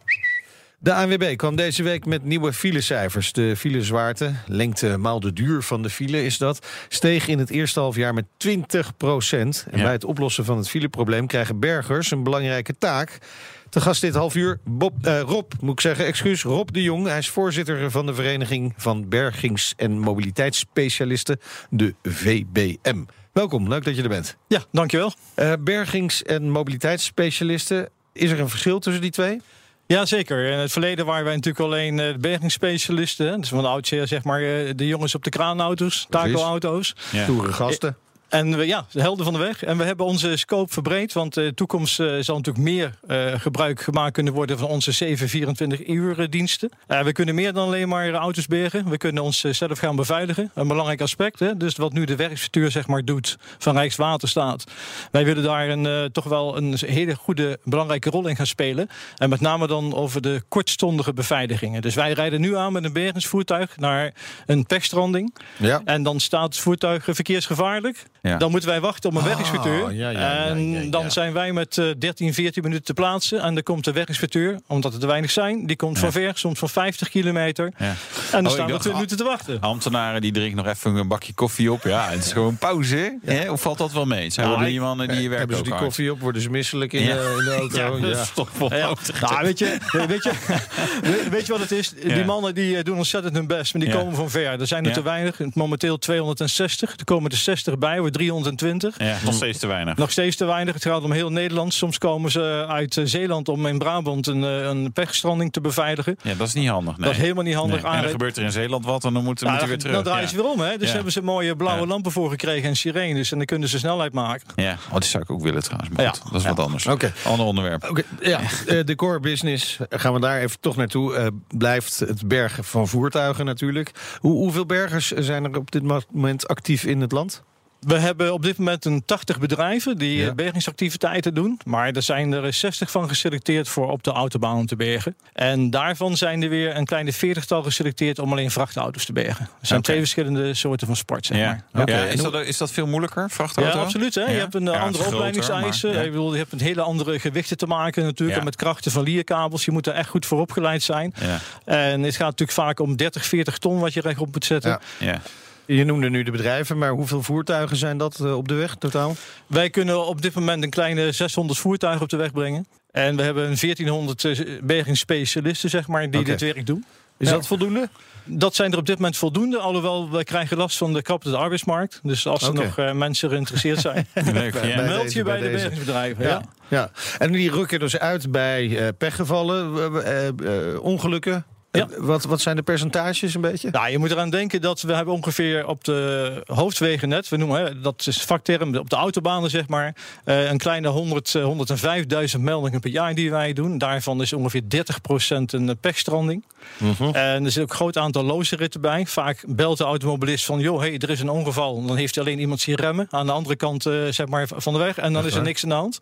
De ANWB kwam deze week met nieuwe filecijfers. De filezwaarte, lengte maal de duur van de file is dat... steeg in het eerste halfjaar met 20 procent. En Ja. bij het oplossen van het fileprobleem krijgen bergers een belangrijke taak. Te gast dit half uur Bob, eh, Rob, moet ik zeggen, excuus, Rob de Jong. Hij is voorzitter van de Vereniging van Bergings- en Mobiliteitsspecialisten, de VBM. Welkom, leuk dat je er bent. Ja, dankjewel. Eh bergings- en mobiliteitsspecialisten, is er een verschil tussen die twee? Ja, zeker. In het verleden waren wij natuurlijk alleen eh, de bergingsspecialisten. Dus van de oudsher, zeg maar, eh, de jongens op de kraanauto's, taco-auto's. Ja. Toere gasten. En we, ja, de helden van de weg. En we hebben onze scope verbreed. Want de toekomst eh, zal natuurlijk meer eh, gebruik gemaakt kunnen worden van onze 7, 24 uur diensten. Eh, we kunnen meer dan alleen maar auto's bergen. We kunnen ons zelf gaan beveiligen. Een belangrijk aspect. Hè? Dus wat nu de werkstructuur zeg maar, doet van Rijkswaterstaat. Wij willen daar een, toch wel een hele goede, belangrijke rol in gaan spelen. En met name dan over de kortstondige beveiligingen. Dus wij rijden nu aan met een bergingsvoertuig naar een pechstranding. Ja. En dan staat het voertuig verkeersgevaarlijk. Ja. Dan moeten wij wachten op een ja, ja, ja, en dan zijn wij met eh, 13, 14 minuten te plaatsen. En dan komt de werkinspecteur, omdat het te weinig zijn. Die komt van ver, soms van 50 kilometer. Ja. En dan ik staan we dacht, twee ah, minuten te wachten. Ambtenaren die drinken nog even een bakje koffie op. Ja, het is gewoon pauze. Hè? Of valt dat wel mee? Het Zijn Nou, die mannen die werken Hebben ze die hard. koffie op, worden ze misselijk in, de, in de auto? Ja, Ja, dat is toch wel nou, weet, je, weet, je, weet je wat het is? Die mannen die eh, doen ontzettend hun best, maar die komen van ver. Er zijn er te weinig. Momenteel 260. Er komen er 60 bij, weer 320. Ja, nog steeds te weinig. Nog steeds te weinig. Het gaat om heel Nederland. Soms komen ze uit eh, Zeeland om in Brabant een, eh, een pechstranding te beveiligen. Ja, dat is niet handig. Nee. Dat is helemaal niet handig. Nee. En dan gebeurt er in Zeeland wat en dan moeten we Nou, weer terug. dan draaien ze weer om. Hè? Dus Ja. hebben ze mooie blauwe Ja. lampen voor gekregen en sirenes. En dan kunnen ze snelheid maken. Ja, oh, dat zou ik ook willen trouwens. Maar Ja. goed, dat is wat anders. Oké. Ander onderwerp. Oké, ja, eh, de core business, gaan we daar even toch naartoe, eh, blijft het bergen van voertuigen natuurlijk. Hoe, hoeveel bergers zijn er op dit moment actief in het land? We hebben op dit moment een 80 bedrijven die Ja. eh, bergingsactiviteiten doen. Maar er zijn er 60 van geselecteerd voor op de autobaan om te bergen. En daarvan zijn er weer een kleine 40-tal geselecteerd om alleen vrachtauto's te bergen. Er zijn twee verschillende soorten van sport, zeg Ja. maar. Ja, is, dat, is dat veel moeilijker, vrachtauto? Ja, absoluut. Hè? Ja? Je hebt een andere opleidingseisen. maar- ja. Ik bedoel, je hebt een hele andere gewichten te maken natuurlijk. En met krachten van lierkabels. Je moet er echt goed voor opgeleid zijn. Ja, En het gaat natuurlijk vaak om 30, 40 ton wat je rechtop moet zetten. Ja. Je noemde nu de bedrijven, maar hoeveel voertuigen zijn dat eh, op de weg totaal? Wij kunnen op dit moment een kleine 600 voertuigen op de weg brengen. En we hebben een 1400 eh, bergingsspecialisten, zeg maar, die dit werk doen. Is Ja. dat voldoende? Dat zijn er op dit moment voldoende. Alhoewel, we krijgen last van de krappende arbeidsmarkt. Dus als er nog eh, mensen geïnteresseerd zijn, Leuk. Ja. meld deze, je bij, bij de bergingsbedrijven. Ja. Ja. ja. En die rukken dus uit bij pechgevallen, eh, ongelukken. Ja. Eh, Wat, wat zijn de percentages een beetje? Nou, je moet eraan denken dat we hebben ongeveer op de hoofdwegen net, we noemen hè, dat is vakterm, op de autobanen zeg maar, eh, een kleine 100, eh, 105.000 meldingen per jaar die wij doen. Daarvan is ongeveer 30% een pechstranding. En er zit ook een groot aantal loze ritten bij. Vaak belt de automobilist van, joh, hey, er is een ongeval. Dan heeft hij alleen iemand zien remmen aan de andere kant eh, zeg maar, van de weg. En dan is er niks aan de hand.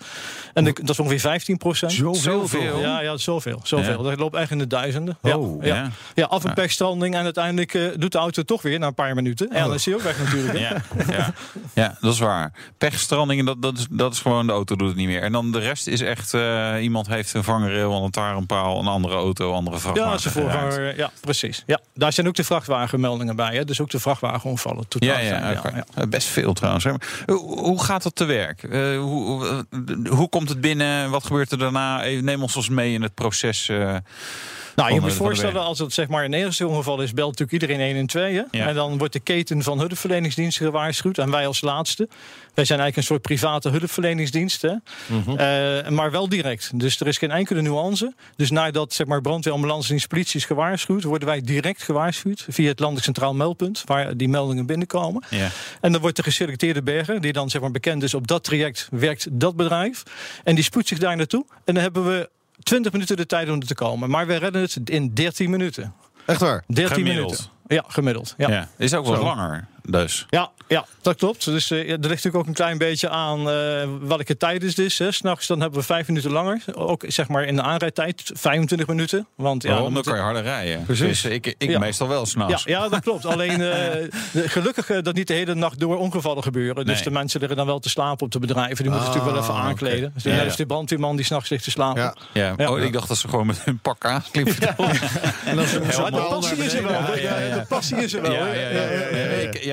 En de- dat is ongeveer 15%. Zoveel? Ja, ja, zoveel. zoveel. Ja. Dat loopt echt in de duizenden. Ja, Oh, ja. ja. Ja, af een pechstranding en uiteindelijk eh, doet de auto toch weer na een paar minuten. En dan is hij ook weg natuurlijk. Ja, ja, ja, dat is waar. Pechstrandingen, dat, dat, is, dat is gewoon de auto doet het niet meer. En dan de rest is echt, eh, iemand heeft een vangrail, een lantaarnpaal, een andere auto, andere vrachtwagen. Ja, voorganger, ja, precies. Ja, daar zijn ook de vrachtwagenmeldingen bij. Hè? Dus ook de vrachtwagenonvallen. Totaal Ja, ja, oké. Eh, best veel trouwens. hè. Hoe, gaat dat te werk? Eh, hoe, hoe, eh, komt het binnen? Wat gebeurt er daarna? Neem ons eens mee in het proces. eh, Nou, je moet je voorstellen, als het zeg maar een ongeval is, belt natuurlijk iedereen 112. Hè? Ja. En dan wordt de keten van hulpverleningsdiensten gewaarschuwd. En wij als laatste. Wij zijn eigenlijk een soort private hulpverleningsdienst. Hè? Mhm. Eh, maar wel direct. Dus er is geen enkele nuance. Dus nadat zeg maar, brandweer, ambulance en politie is gewaarschuwd, worden wij direct gewaarschuwd via het Landelijk Centraal Meldpunt, waar die meldingen binnenkomen. ja. En dan wordt de geselecteerde berger, die dan zeg maar bekend is op dat traject, werkt dat bedrijf. En die spoedt zich daar naartoe. En dan hebben we 20 minuten de tijd om er te komen. Maar we redden het in 13 minuten. Echt waar? 13 Gemiddeld. minuten. Ja, gemiddeld. Ja. Ja. Is ook wel Zo. langer. Dus. Ja, ja, dat klopt. Dus uh, er ligt natuurlijk ook een klein beetje aan uh, welke tijd het is. Dus, S'nachts dan hebben we vijf minuten langer. Ook zeg maar in de aanrijdtijd 25 minuten. Want ja, dan, dan kan je harder rijden. Precies. Dus ik, ik ja. meestal wel s'nachts. Ja, ja, dat klopt. Alleen uh, gelukkig dat niet de hele nacht door ongevallen gebeuren. Dus Nee. de mensen liggen dan wel te slapen op de bedrijven. Die moeten Ah, natuurlijk wel even oké. aankleden. Dus Ja, als die brandweerman die s'nachts ligt te slapen. Ja. Ja. Ja. Oh, ik dacht dat ze gewoon met hun pak aankliepen. En dan ze Ja, de passie is er wel. Ja, hè? ja, ja. De passie is er wel.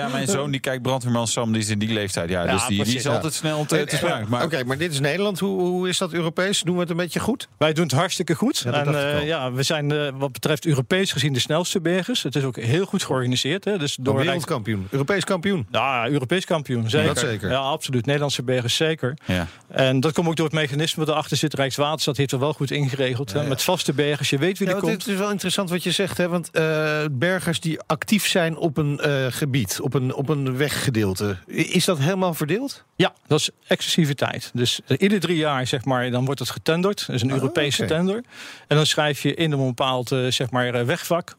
Ja, mijn zoon die kijkt brandweerman Sam, die is in die leeftijd. Ja, Ja, dus die, die is ja. altijd snel te, te spruiten. Maar Oké, maar dit is Nederland. Hoe, hoe is dat Europees? Doen we het een beetje goed? Wij doen het hartstikke goed. Ja, en eh, ja, we zijn eh, wat betreft Europees gezien de snelste bergers. Het is ook heel goed georganiseerd. Hè? Dus door Wereldkampioen. Europees kampioen. Ja, Europees kampioen, zeker. Dat zeker. Ja, absoluut. Nederlandse bergers zeker. ja. En dat komt ook door het mechanisme wat erachter zit. Rijkswaterstaat heeft er wel goed ingeregeld. hè. Met vaste bergers, je weet wie Ja, er komt. het is wel interessant wat je zegt, hè? want eh, bergers die actief zijn op een eh, gebied, op een, op een weggedeelte, is dat helemaal verdeeld? Ja, dat is exclusiviteit. Dus eh, ieder drie jaar zeg maar, dan wordt het getenderd. Dat is een Ah, Europese tender. En dan schrijf je in een bepaald eh, zeg maar, eh, wegvak.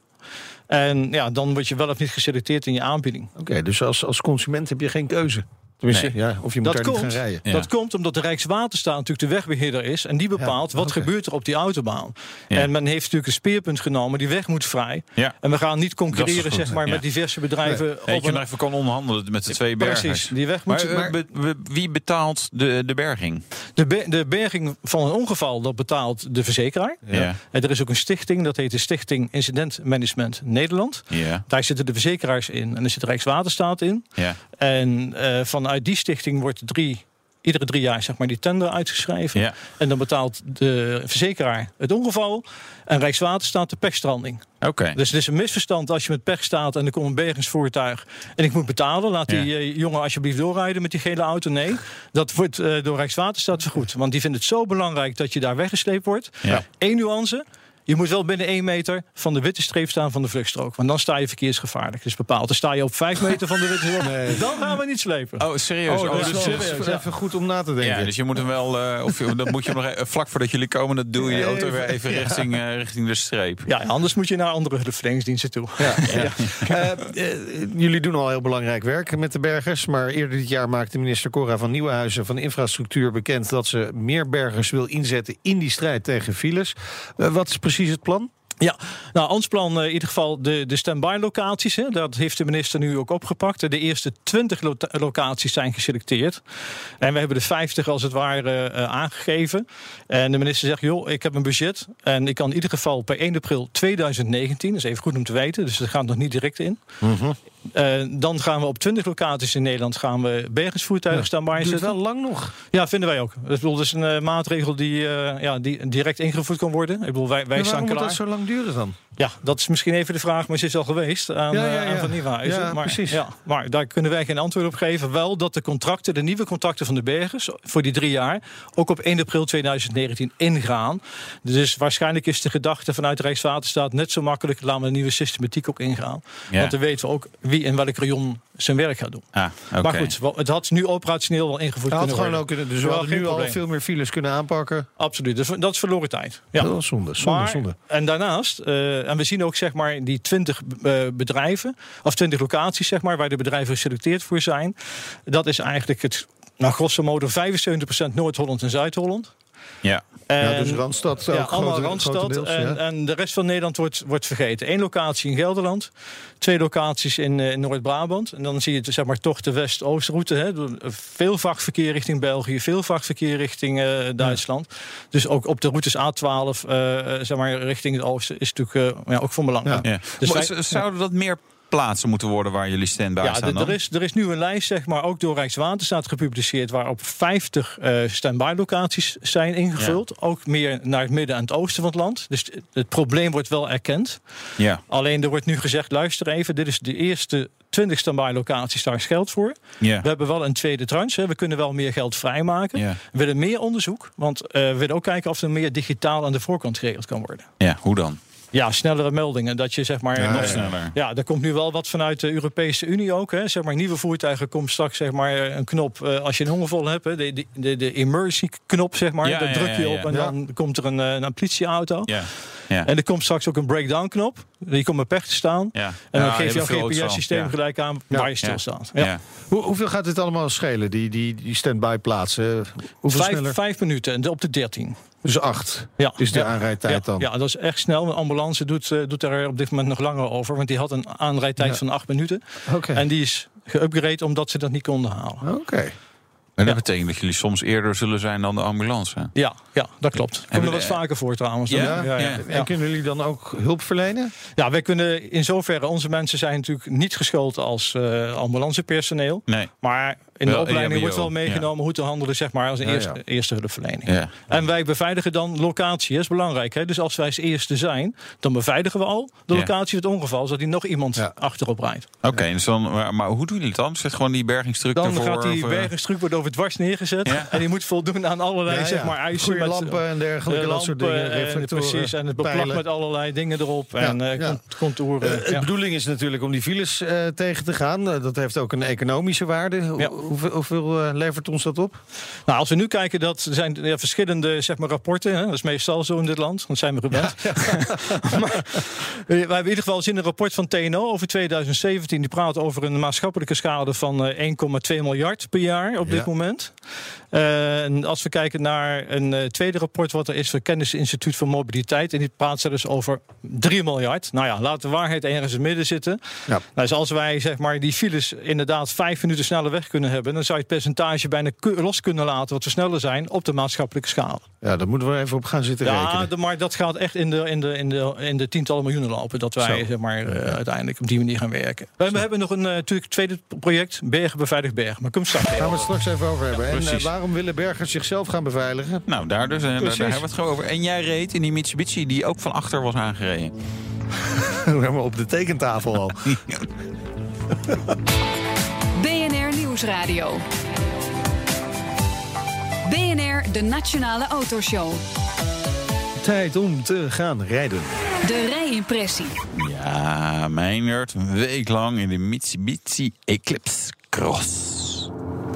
En ja, dan word je wel of niet geselecteerd in je aanbieding. Oké, dus als, als consument heb je geen keuze. Tenminste, Nee. ja, of je moet Dat daar niet komt. gaan rijden. Ja. Dat komt omdat de Rijkswaterstaat natuurlijk de wegbeheerder is. En die bepaalt Ja, wat gebeurt er op die autobaan. Ja. En men heeft natuurlijk een speerpunt genomen. Die weg moet vrij. Ja. En we gaan niet concurreren zeg maar, ja. met diverse bedrijven. Nee, op je een- nog even kan onderhandelen met de twee bergers. Precies, die weg moet... Maar, eh, be- be- wie betaalt de, de berging? de, be- de berging van een ongeval, dat betaalt de verzekeraar. Ja. En er is ook een stichting, dat heet de Stichting Incident Management Nederland. Ja. Daar zitten de verzekeraars in en er zit de Rijkswaterstaat in. Ja. En eh, vanuit die stichting wordt drie, iedere drie jaar zeg maar, die tender uitgeschreven. Ja. En dan betaalt de verzekeraar het ongeval en Rijkswaterstaat de pechstranding. Oké. Dus het is een misverstand als je met pech staat en er komt een bergingsvoertuig en ik moet betalen. Laat die Ja. eh, jongen alsjeblieft doorrijden met die gele auto. Nee, dat wordt eh, door Rijkswaterstaat vergoed. Want die vindt het zo belangrijk dat je daar weggesleept wordt. Ja. Eén nuance. Je moet wel binnen één meter van de witte streep staan van de vluchtstrook. Want dan sta je verkeersgevaarlijk. Dus bepaald. Dan sta je op vijf meter van de witte streep. Dan gaan we niet slepen. Oh, serieus? Oh, Oh, dat is dus- serieus, even, ja. even goed om na te denken. ja, dus je moet hem wel, eh, of je- dat moet je nog vlak voordat jullie komen, dat doe je de auto weer even richting, eh, richting de streep. Ja, anders moet je naar andere hulpverleningsdiensten toe. Ja, ja. Eh, jullie doen al heel belangrijk werk met de bergers. Maar eerder dit jaar maakte minister Cora van Nieuwenhuizen van Infrastructuur bekend dat ze meer bergers wil inzetten in die strijd tegen files. Wat is precies het plan? Ja, nou, ons plan eh, in ieder geval de, de stand-by locaties. Hè, dat heeft de minister nu ook opgepakt. De eerste 20 lo- locaties zijn geselecteerd. En we hebben de 50 als het ware eh, aangegeven. En de minister zegt, joh, ik heb een budget. En ik kan in ieder geval per 1 april 2019, dat is even goed om te weten. Dus dat gaat nog niet direct in. Eh, dan gaan we op 20 locaties in Nederland gaan we bergingsvoertuigen stand-by Duurt zetten. wel lang nog. Ja, vinden wij ook. Dat is, bedoel, dat is een eh, maatregel die, eh, ja, die direct ingevoerd kan worden. Ik bedoel, wij, wij staan waarom moet klaar. dat zo lang duren dan? Ja, dat is misschien even de vraag, maar ze is al geweest aan, Ja, ja, eh, aan ja. Van Nieuwenhuizen. Ja, maar, precies. Ja, maar daar kunnen wij geen antwoord op geven. Wel dat de contracten, de nieuwe contracten van de bergers... voor die drie jaar, ook op 1 april 2019 ingaan. Dus waarschijnlijk is de gedachte vanuit de Rijkswaterstaat... net zo makkelijk, laten we een nieuwe systematiek ook ingaan. Ja. Want dan weten we ook wie in welk rayon zijn werk gaat doen. Ah, oké. Maar goed, het had nu operationeel wel ingevoerd Dat had kunnen gewoon worden. ook kunnen. Dus we Wel, hadden nu al veel meer files kunnen aanpakken. Absoluut, dus dat is verloren tijd. Ja. Dat was zonde, zonde, Maar- zonde. En daarnaast, eh, en we zien ook zeg maar die 20 eh, bedrijven, of 20 locaties zeg maar, waar de bedrijven geselecteerd voor zijn. Dat is eigenlijk het, nou grosso modo 75% Noord-Holland en Zuid-Holland. Ja. En, ja, dus Randstad. ja, ook allemaal grote- Randstad. En, ja. en de rest van Nederland wordt, wordt vergeten. Eén locatie in Gelderland. Twee locaties in, eh, in Noord-Brabant. En dan zie je zeg maar, toch de West-Oost-route. hè. Veel vrachtverkeer richting België. Veel vrachtverkeer richting eh, Duitsland. Dus ook op de routes A12 eh, zeg maar, richting het oosten is natuurlijk eh, ja, ook van belang. Ja. Ja. Dus Maar wij- z- Zouden dat meer plaatsen moeten worden waar jullie stand-by Ja, staan dan? er is, er is nu een lijst, zeg maar, ook door Rijkswaterstaat gepubliceerd, waarop 50 eh stand-by locaties zijn ingevuld. Ook meer naar het midden en het oosten van het land. Dus het, het probleem wordt wel erkend. Ja. Alleen er wordt nu gezegd: luister even, dit is de eerste 20 stand-by locaties, daar is geld voor. Ja. We hebben wel een tweede tranche, hè. we kunnen wel meer geld vrijmaken. Ja. We willen meer onderzoek, want eh, we willen ook kijken of er meer digitaal aan de voorkant geregeld kan worden. ja, hoe dan? Ja, snellere meldingen. Dat je zeg maar. Ja, nog ja. Sneller. ja, er komt nu wel wat vanuit de Europese Unie ook. Hè. Zeg maar, nieuwe voertuigen komt straks zeg maar, een knop eh, als je een hongervol hebt. Hè. De, de, de, emergency knop, zeg maar. Ja, Daar druk je op en dan komt er een, eh, een politieauto. Ja. Ja. En er komt straks ook een breakdown knop. Die komt met pech te staan. Ja. En dan Ja, geeft jouw GPS-systeem gelijk aan waar je stilstaat. Ja. Ja. Hoe, hoeveel gaat dit allemaal schelen, die, die, die stand-by plaatsen? Hoeveel Vijf, sneller? vijf minuten en op de 13. Dus acht Ja. is de Ja. aanrijdtijd ja, dan. Ja, dat is echt snel. Een ambulance doet, eh, doet er op dit moment nog langer over. Want die had een aanrijdtijd Ja. van acht minuten. Oké. En die is geüpgrade omdat ze dat niet konden halen. Oké. En dat Ja. betekent dat jullie soms eerder zullen zijn dan de ambulance. Ja, ja dat klopt. Komt Hebben er wat de- vaker voor trouwens. Ja? ja, ja, Ja. ja. En kunnen jullie dan ook hulp verlenen? Ja, wij kunnen in zoverre, onze mensen zijn natuurlijk niet geschoold als eh, ambulancepersoneel. Nee. Maar in Wel de opleiding EHBO, wordt wel meegenomen hoe te handelen zeg maar, als een Ja, eerste, ja. eerste hulpverlening. Ja. En wij beveiligen dan locatie, dat is belangrijk. Hè? Dus als wij als eerste zijn, dan beveiligen we al de Ja. locatie van het ongeval, zodat hij nog iemand Ja. achterop rijdt. Oké, dus dan, maar, maar hoe doen jullie het dan? Zet gewoon die bergingstruc Dan ervoor? gaat die of, eh, bergingstruc wordt over dwars neergezet. Ja. En die moet voldoen aan allerlei Ja, zeg maar, eisen. Met- lampen en dergelijke, eh, dat soort dingen, en reflectoren, precies, en het beplakt met allerlei dingen erop. Ja, En eh, ja. cont- contouren. Eh, ja. De bedoeling is natuurlijk om die files eh, tegen te gaan. Eh, dat heeft ook een economische waarde. Hoe- Ja. Hoeveel, hoeveel eh, levert ons dat op? Nou, als we nu kijken, dat zijn ja, verschillende zeg maar, rapporten. Hè? Dat is meestal zo in dit land, dat zijn we gewend. maar eh, wij hebben in ieder geval zien een rapport van TNO over 2017. Die praat over een maatschappelijke schade van eh, 1,2 miljard per jaar op dit Ja. moment. Eh, en als we kijken naar een eh, tweede rapport wat er is van Kennisinstituut voor Mobiliteit. En die praat ze dus over 3 miljard. Nou ja, laat de waarheid ergens in het midden zitten. Ja. Nou, dus als wij zeg maar, die files inderdaad vijf minuten sneller weg kunnen hebben, dan zou je het percentage bijna los kunnen laten wat we sneller zijn op de maatschappelijke schade. Ja, daar moeten we even op gaan zitten Ja, rekenen. de, maar dat gaat echt in de, in de, in de, in de tientallen miljoenen lopen. Dat wij Zo. zeg maar, eh, uiteindelijk op die manier gaan werken. We, we hebben nog een natuurlijk tweede project, Bergen Beveiligd Bergen. Maar kom straks. Daar gaan we het straks even over hebben. en eh, precies. Waarom willen bergers zichzelf gaan beveiligen? Nou, daar dus. En daar, hebben we het gewoon over. En jij reed in die Mitsubishi die ook van achter was aangereden. Helemaal op de tekentafel al. BNR Nieuwsradio. BNR, de Nationale Autoshow. Tijd om te gaan rijden. De rijimpressie. Ja, Meijnerd, een week lang in de Mitsubishi Eclipse Cross.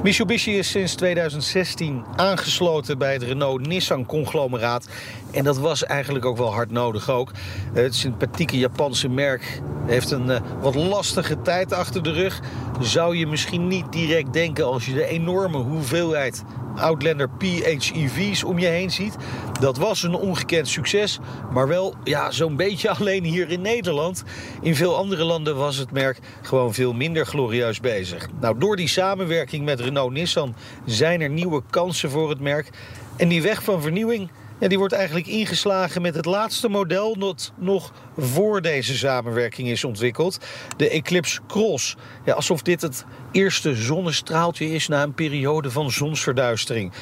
Mitsubishi is sinds 2016 aangesloten bij het Renault-Nissan-conglomeraat. En dat was eigenlijk ook wel hard nodig ook. Het sympathieke Japanse merk heeft een eh, wat lastige tijd achter de rug. Zou je misschien niet direct denken als je de enorme hoeveelheid Outlander PHEV's om je heen ziet. Dat was een ongekend succes, maar wel ja, zo'n beetje alleen hier in Nederland. In veel andere landen was het merk gewoon veel minder glorieus bezig. Nou, door die samenwerking met Renault-Nissan zijn er nieuwe kansen voor het merk. En die weg van vernieuwing ja, die wordt eigenlijk ingeslagen met het laatste model dat nog voor deze samenwerking is ontwikkeld. De Eclipse Cross. Ja, alsof dit het eerste zonnestraaltje is na een periode van zonsverduistering.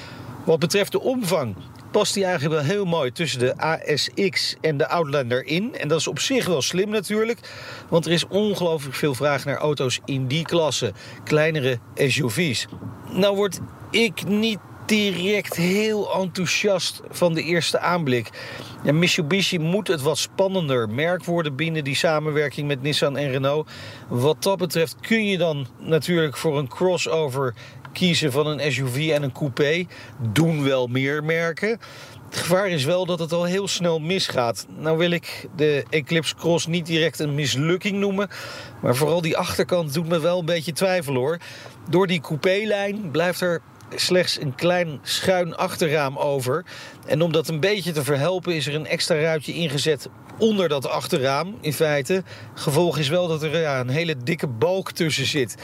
Wat betreft de omvang past die eigenlijk wel heel mooi tussen de ASX en de Outlander in. En dat is op zich wel slim natuurlijk. Want er is ongelooflijk veel vraag naar auto's in die klasse. Kleinere SUV's. Nou word ik niet direct heel enthousiast van de eerste aanblik. Ja, Mitsubishi moet het wat spannender merk worden binnen die samenwerking met Nissan en Renault. Wat dat betreft kun je dan natuurlijk voor een crossover kiezen van een SUV en een coupé. Doen wel meer merken. Het gevaar is wel dat het al heel snel misgaat. Nou wil ik de Eclipse Cross niet direct een mislukking noemen. Maar vooral die achterkant doet me wel een beetje twijfelen hoor. Door die coupé-lijn blijft er slechts een klein schuin achterraam over. En om dat een beetje te verhelpen is er een extra ruitje ingezet onder dat achterraam in feite. Gevolg is wel dat er ja, een hele dikke balk tussen zit.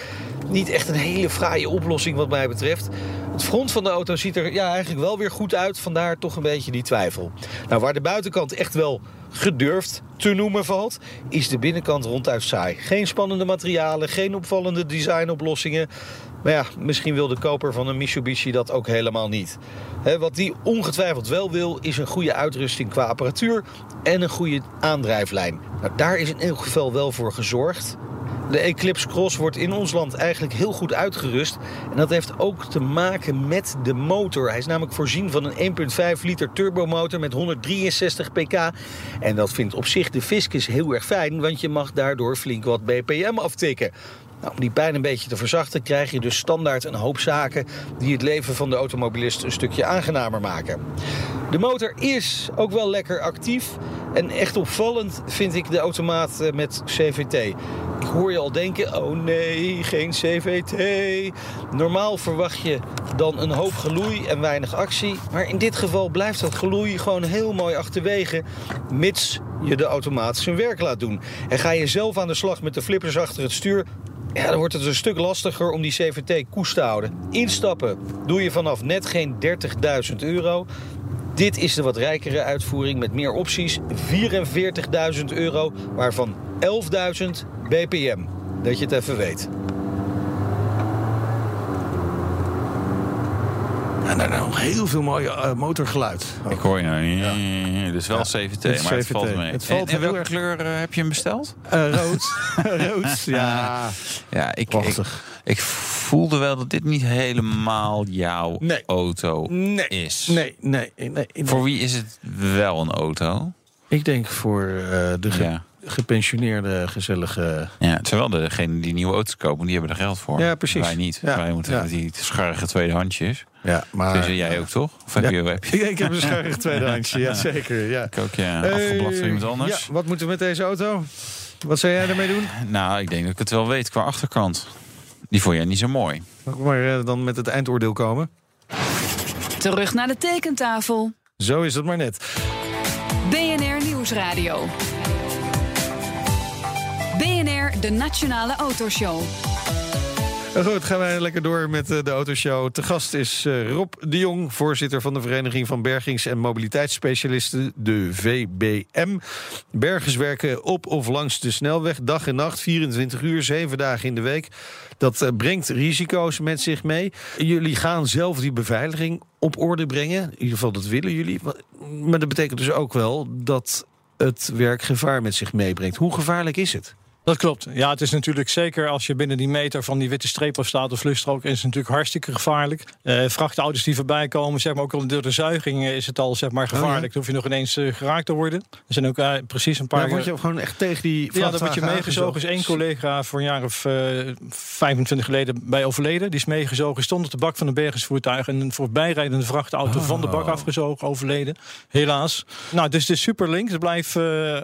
Niet echt een hele fraaie oplossing wat mij betreft. Het front van de auto ziet er ja, eigenlijk wel weer goed uit. Vandaar toch een beetje die twijfel. Nou, waar de buitenkant echt wel gedurfd te noemen valt, is de binnenkant ronduit saai. Geen spannende materialen, geen opvallende designoplossingen. Maar ja, misschien wil de koper van een Mitsubishi dat ook helemaal niet. Wat die ongetwijfeld wel wil, is een goede uitrusting qua apparatuur en een goede aandrijflijn. Nou, daar is in elk geval wel voor gezorgd. De Eclipse Cross wordt in ons land eigenlijk heel goed uitgerust. En dat heeft ook te maken met de motor. Hij is namelijk voorzien van een 1,5 liter turbomotor met 163 pk. En dat vindt op zich de Fiscus heel erg fijn, want je mag daardoor flink wat BPM aftikken. Nou, om die pijn een beetje te verzachten krijg je dus standaard een hoop zaken die het leven van de automobilist een stukje aangenamer maken. De motor is ook wel lekker actief. En echt opvallend vind ik de automaat eh, met CVT. Ik hoor je al denken, oh nee, geen CVT. Normaal verwacht je dan een hoop geloei en weinig actie. Maar in dit geval blijft dat geloei gewoon heel mooi achterwege... mits je de automaat zijn werk laat doen. En ga je zelf aan de slag met de flippers achter het stuur... Ja, dan wordt het een stuk lastiger om die CVT koers te houden. Instappen doe je vanaf net geen 30.000 euro. Dit is de wat rijkere uitvoering met meer opties. 44.000 euro, waarvan 11.000 BPM. Dat je het even weet. En daar nog heel veel mooie uh, motorgeluid. Ik hoor je nou niet. Dus wel ja. CVT, het maar het valt mee. Het valt en, en welke erg... kleur uh, heb je hem besteld? Uh, rood. rood, ja. Ja, ik, ik, ik, voelde wel dat dit niet helemaal jouw nee. auto nee. is. Nee, nee, nee, nee, Voor wie is het wel een auto? Ik denk voor de ge gepensioneerde, gezellige... Ja, het zijn wel degenen die nieuwe auto's kopen, die hebben er geld voor. Ja, precies. Wij niet. Ja. Wij moeten ja. die scharrige tweedehandsjes. Ja, maar... Dus jij ook toch? Of heb ja. je, heb je... Ik heb een scharrig tweedehandsje, ja zeker. Ja. Ik ook, ja. Afgeblaft voor iemand anders. Ja, wat moeten we met deze auto? Wat zou jij ermee doen? Nou, ik denk dat ik het wel weet qua achterkant. Die vond jij niet zo mooi. Mag maar dan met het eindoordeel komen? Terug naar de tekentafel. Zo is het maar net. BNR Nieuwsradio. De Nationale Autoshow. Goed, gaan wij lekker door met de autoshow. Te gast is Rob de Jong, voorzitter van de Vereniging van Bergings- en Mobiliteitsspecialisten, de VBM. Bergers werken op of langs de snelweg, dag en nacht, 24 uur, 7 dagen in de week. Dat brengt risico's met zich mee. Jullie gaan zelf die beveiliging op orde brengen. In ieder geval, dat willen jullie. Maar dat betekent dus ook wel dat het werk gevaar met zich meebrengt. Hoe gevaarlijk is het? Dat klopt. Ja, het is natuurlijk zeker als je binnen die meter van die witte streep af staat of vluchtstrook, is het natuurlijk hartstikke gevaarlijk. Uh, vrachtauto's die voorbij komen, zeg maar ook al door de zuiging is het al zeg maar gevaarlijk. Oh, ja. Dan hoef je nog ineens uh, geraakt te worden. Er zijn ook uh, precies een paar. Ja, word je gewoon echt tegen die. Ja, dan word je meegezogen. is één collega voor een jaar of 25 geleden bij overleden. Die is meegezogen, stond op de bak van een bergersvoertuig en een voorbijrijdende vrachtauto oh. van de bak afgezogen, overleden. Helaas. Nou, dus het is super. Het blijft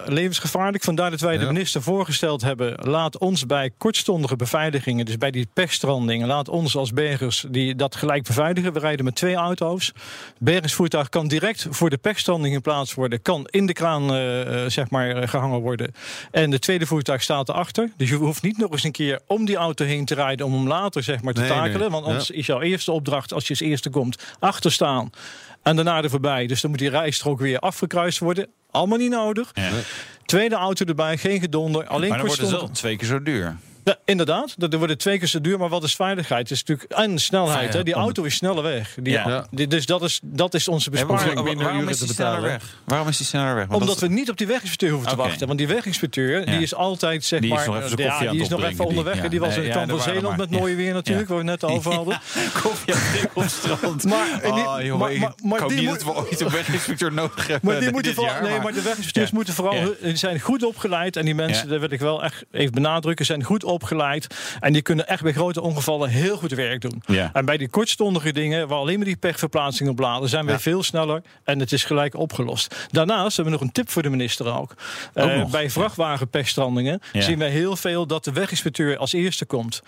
levensgevaarlijk. Vandaar dat wij ja. de minister voorgesteld hebben hebben, laat ons bij kortstondige beveiligingen, dus bij die pechstrandingen, laat ons als bergers die dat gelijk beveiligen. We rijden met twee auto's. Bergersvoertuig kan direct voor de pechstranding geplaatst worden, kan in de kraan uh, zeg maar gehangen worden. En de tweede voertuig staat erachter. Dus je hoeft niet nog eens een keer om die auto heen te rijden om hem later zeg maar te nee, takelen. Nee. Want anders ja. is jouw eerste opdracht als je als eerste komt achterstaan. En daarna er voorbij. Dus dan moet die rijstrook weer afgekruist worden. Allemaal niet nodig. Ja. Tweede auto erbij, geen gedonder. Alleen maar dan wordt het wel twee keer zo duur. Ja, inderdaad, dat wordt twee keer zo duur. Maar wat is veiligheid? Het is natuurlijk en snelheid. Hè? Die auto is sneller weg. Die, ja. die, dus dat is, dat is onze besparing. Waarom, waarom is die sneller weg? Waarom is die sneller weg? Want Omdat we niet op die weginspecteur hoeven okay. te wachten. Want die weginspecteur die is altijd zeg die maar. Is nog even ja, die is nog even onderweg. Die, die was in kant van Zeeland met mooie weer natuurlijk, waar we net over hadden. Koffie op het strand. Maar, maar die moet we ooit een weginspecteur nodig hebben. Maar die moeten vooral, nee, maar de weginspecteurs moeten vooral zijn goed opgeleid. En die mensen, dat wil ik wel echt even benadrukken, zijn goed opgeleid. En die kunnen echt bij grote ongevallen heel goed werk doen. Ja. En bij die kortstondige dingen, waar alleen maar die pechverplaatsing op laden, zijn we Ja. veel sneller en het is gelijk opgelost. Daarnaast hebben we nog een tip voor de minister ook. Eh, bij vrachtwagenpechstrandingen Ja. zien we heel veel dat de weginspecteur als eerste komt.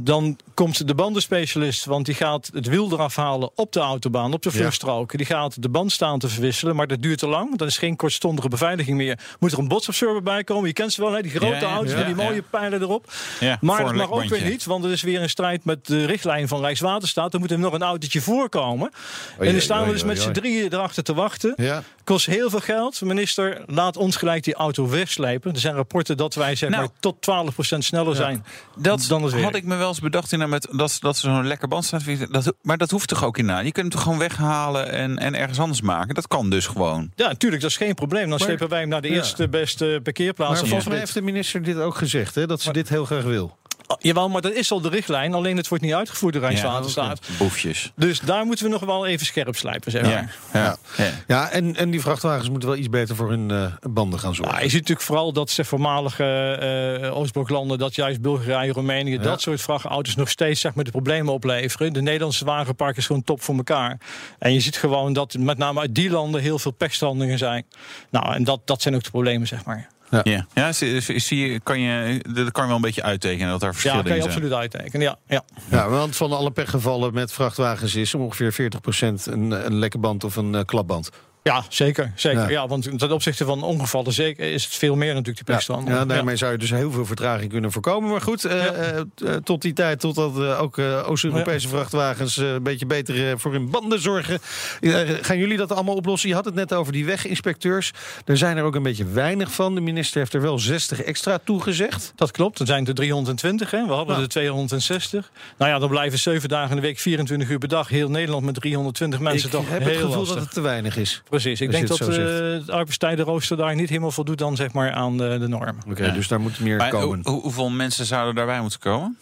Dan komt de bandenspecialist, want die gaat het wiel eraf halen op de autobaan, op de vluchtstrook. Die gaat de band staan te verwisselen, maar dat duurt te lang. Dat is geen kortstondige beveiliging meer. Moet er een botsabsorber bij komen? Je kent ze wel, hè? die grote auto's met die mooie pijlen erop. Ja, Maar dat mag ook weer niet, want er is weer een strijd met de richtlijn van Rijkswaterstaat. Er moet er nog een autootje voorkomen. en dan staan we dus met z'n drieën erachter te wachten. Ja. Kost heel veel geld. Minister, laat ons gelijk die auto wegslepen. Er zijn rapporten dat wij zeg Nou. maar tot 12% sneller zijn Dat dan het had ik me wel eens bedacht in, met, dat, dat ze zo'n lekker band staat. Dat, maar dat hoeft toch ook in na? Je kunt hem toch gewoon weghalen en, en ergens anders maken? Dat kan dus gewoon. Ja, natuurlijk, dat is geen probleem. Dan slepen wij hem naar de Ja. eerste beste parkeerplaats. Maar volgens mij heeft de minister dit ook gezegd, hè, dat ze dit heel graag wil. Jawel, maar dat is al de richtlijn. Alleen het wordt niet uitgevoerd door Rijkswaterstaat. Ja, boefjes. Dus daar moeten we nog wel even scherp slijpen, zeg maar. Ja, Ja. Ja, en, en die vrachtwagens moeten wel iets beter voor hun eh, banden gaan zorgen. Ja, je ziet natuurlijk vooral dat de voormalige eh Oostbloklanden, dat juist Bulgarije, Roemenië, dat soort vrachtauto's nog steeds zeg maar, de problemen opleveren. De Nederlandse wagenpark is gewoon top voor elkaar. En je ziet gewoon dat met name uit die landen heel veel pechstrandingen zijn. Nou, en dat, dat zijn ook de problemen, zeg maar. Ja, ja zie, zie je, kan je, dat kan je wel een beetje uittekenen dat daar Ja, verschillen kan je in zijn. absoluut uittekenen. Ja, ja. Ja, want van alle pechgevallen met vrachtwagens is ongeveer 40% een, een lekke band of een eh, klapband. Ja zeker. zeker. Ja. Ja. want ten opzichte van ongevallen zeker is het veel meer natuurlijk die Ja, pechstrandingen. ja, daarmee zou je dus heel veel vertraging kunnen voorkomen. Maar goed, eh, eh, eh, tot die tijd, totdat eh, ook Oost-Europese vrachtwagens een beetje beter voor hun banden zorgen. Gaan jullie dat allemaal oplossen? Je had het net over die weginspecteurs. Er zijn er ook een beetje weinig van. De minister heeft er wel 60 extra toegezegd. Dat klopt, er zijn er 320, hè? we hadden er 260. Nou ja, dan blijven 7 dagen in de week, 24 uur per dag, heel Nederland met 320 mensen Ik toch heb heel het gevoel lastig. dat het te weinig is. Precies, ik denk dat eh, zegt. het arbeidstijdenrooster daar niet helemaal voldoet dan zeg maar aan de, de norm. Oké, Ja. dus daar moet meer Maar komen. hoe- hoeveel mensen zouden daarbij moeten komen?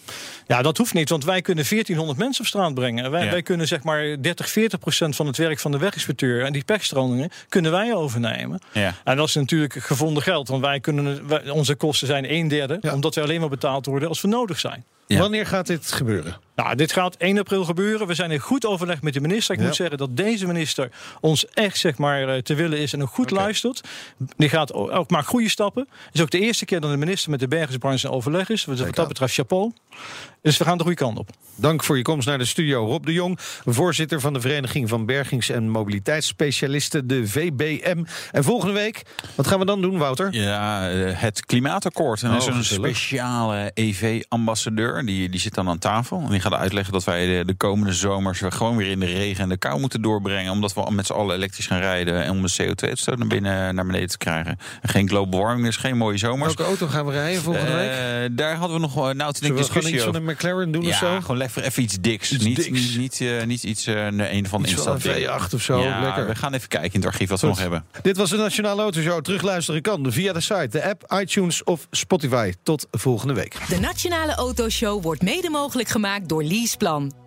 Ja, dat hoeft niet, want wij kunnen 1400 mensen op straat brengen. Wij, Ja. wij kunnen zeg maar 30, 40 procent van het werk van de weginspecteur en die pechstrandingen kunnen wij overnemen. Ja. En dat is natuurlijk gevonden geld, want wij kunnen, wij- onze kosten zijn een derde, Ja. omdat wij alleen maar betaald worden als we nodig zijn. Ja. Wanneer gaat dit gebeuren? Nou, dit gaat 1 april gebeuren. We zijn in goed overleg met de minister. Ik Ja. moet zeggen dat deze minister ons echt zeg maar, eh, te willen is en ook goed luistert. Die gaat ook maakt goede stappen. Het is ook de eerste keer dat de minister met de bergingsbranche in overleg is. Dus wat dat betreft chapeau. Dus we gaan de goede kant op. Dank voor je komst naar de studio. Rob de Jong, voorzitter van de Vereniging van Bergings- en Mobiliteitsspecialisten, de VBM. En volgende week, wat gaan we dan doen, Wouter? Ja, eh, het klimaatakkoord. En er is Oh, een gezellig. speciale EV-ambassadeur. Die, die zit dan aan tafel. En die gaat uitleggen dat wij de, de komende zomers gewoon weer in de regen en de kou moeten doorbrengen. Omdat we met z'n allen elektrisch gaan rijden. En om de CO2-uitstoot naar binnen naar beneden te krijgen. En geen global warming, dus geen mooie zomers. Welke auto gaan we rijden volgende week? Eh, daar hadden we nog wel- nou, toen Zullen ik we gewoon discussie iets van een McLaren doen ja, of zo? gewoon even, even iets diks. Iets niet, diks. Niet, niet, eh, niet iets, nee, een van de van een instapdingen. V8 of zo, Ja, lekker. we gaan even kijken in het archief wat we nog hebben. Dit was de Nationale Autoshow. Terugluisteren kan via de site, de app, iTunes of Spotify. Tot volgende week. De Nationale Autoshow wordt mede mogelijk gemaakt door Leaseplan.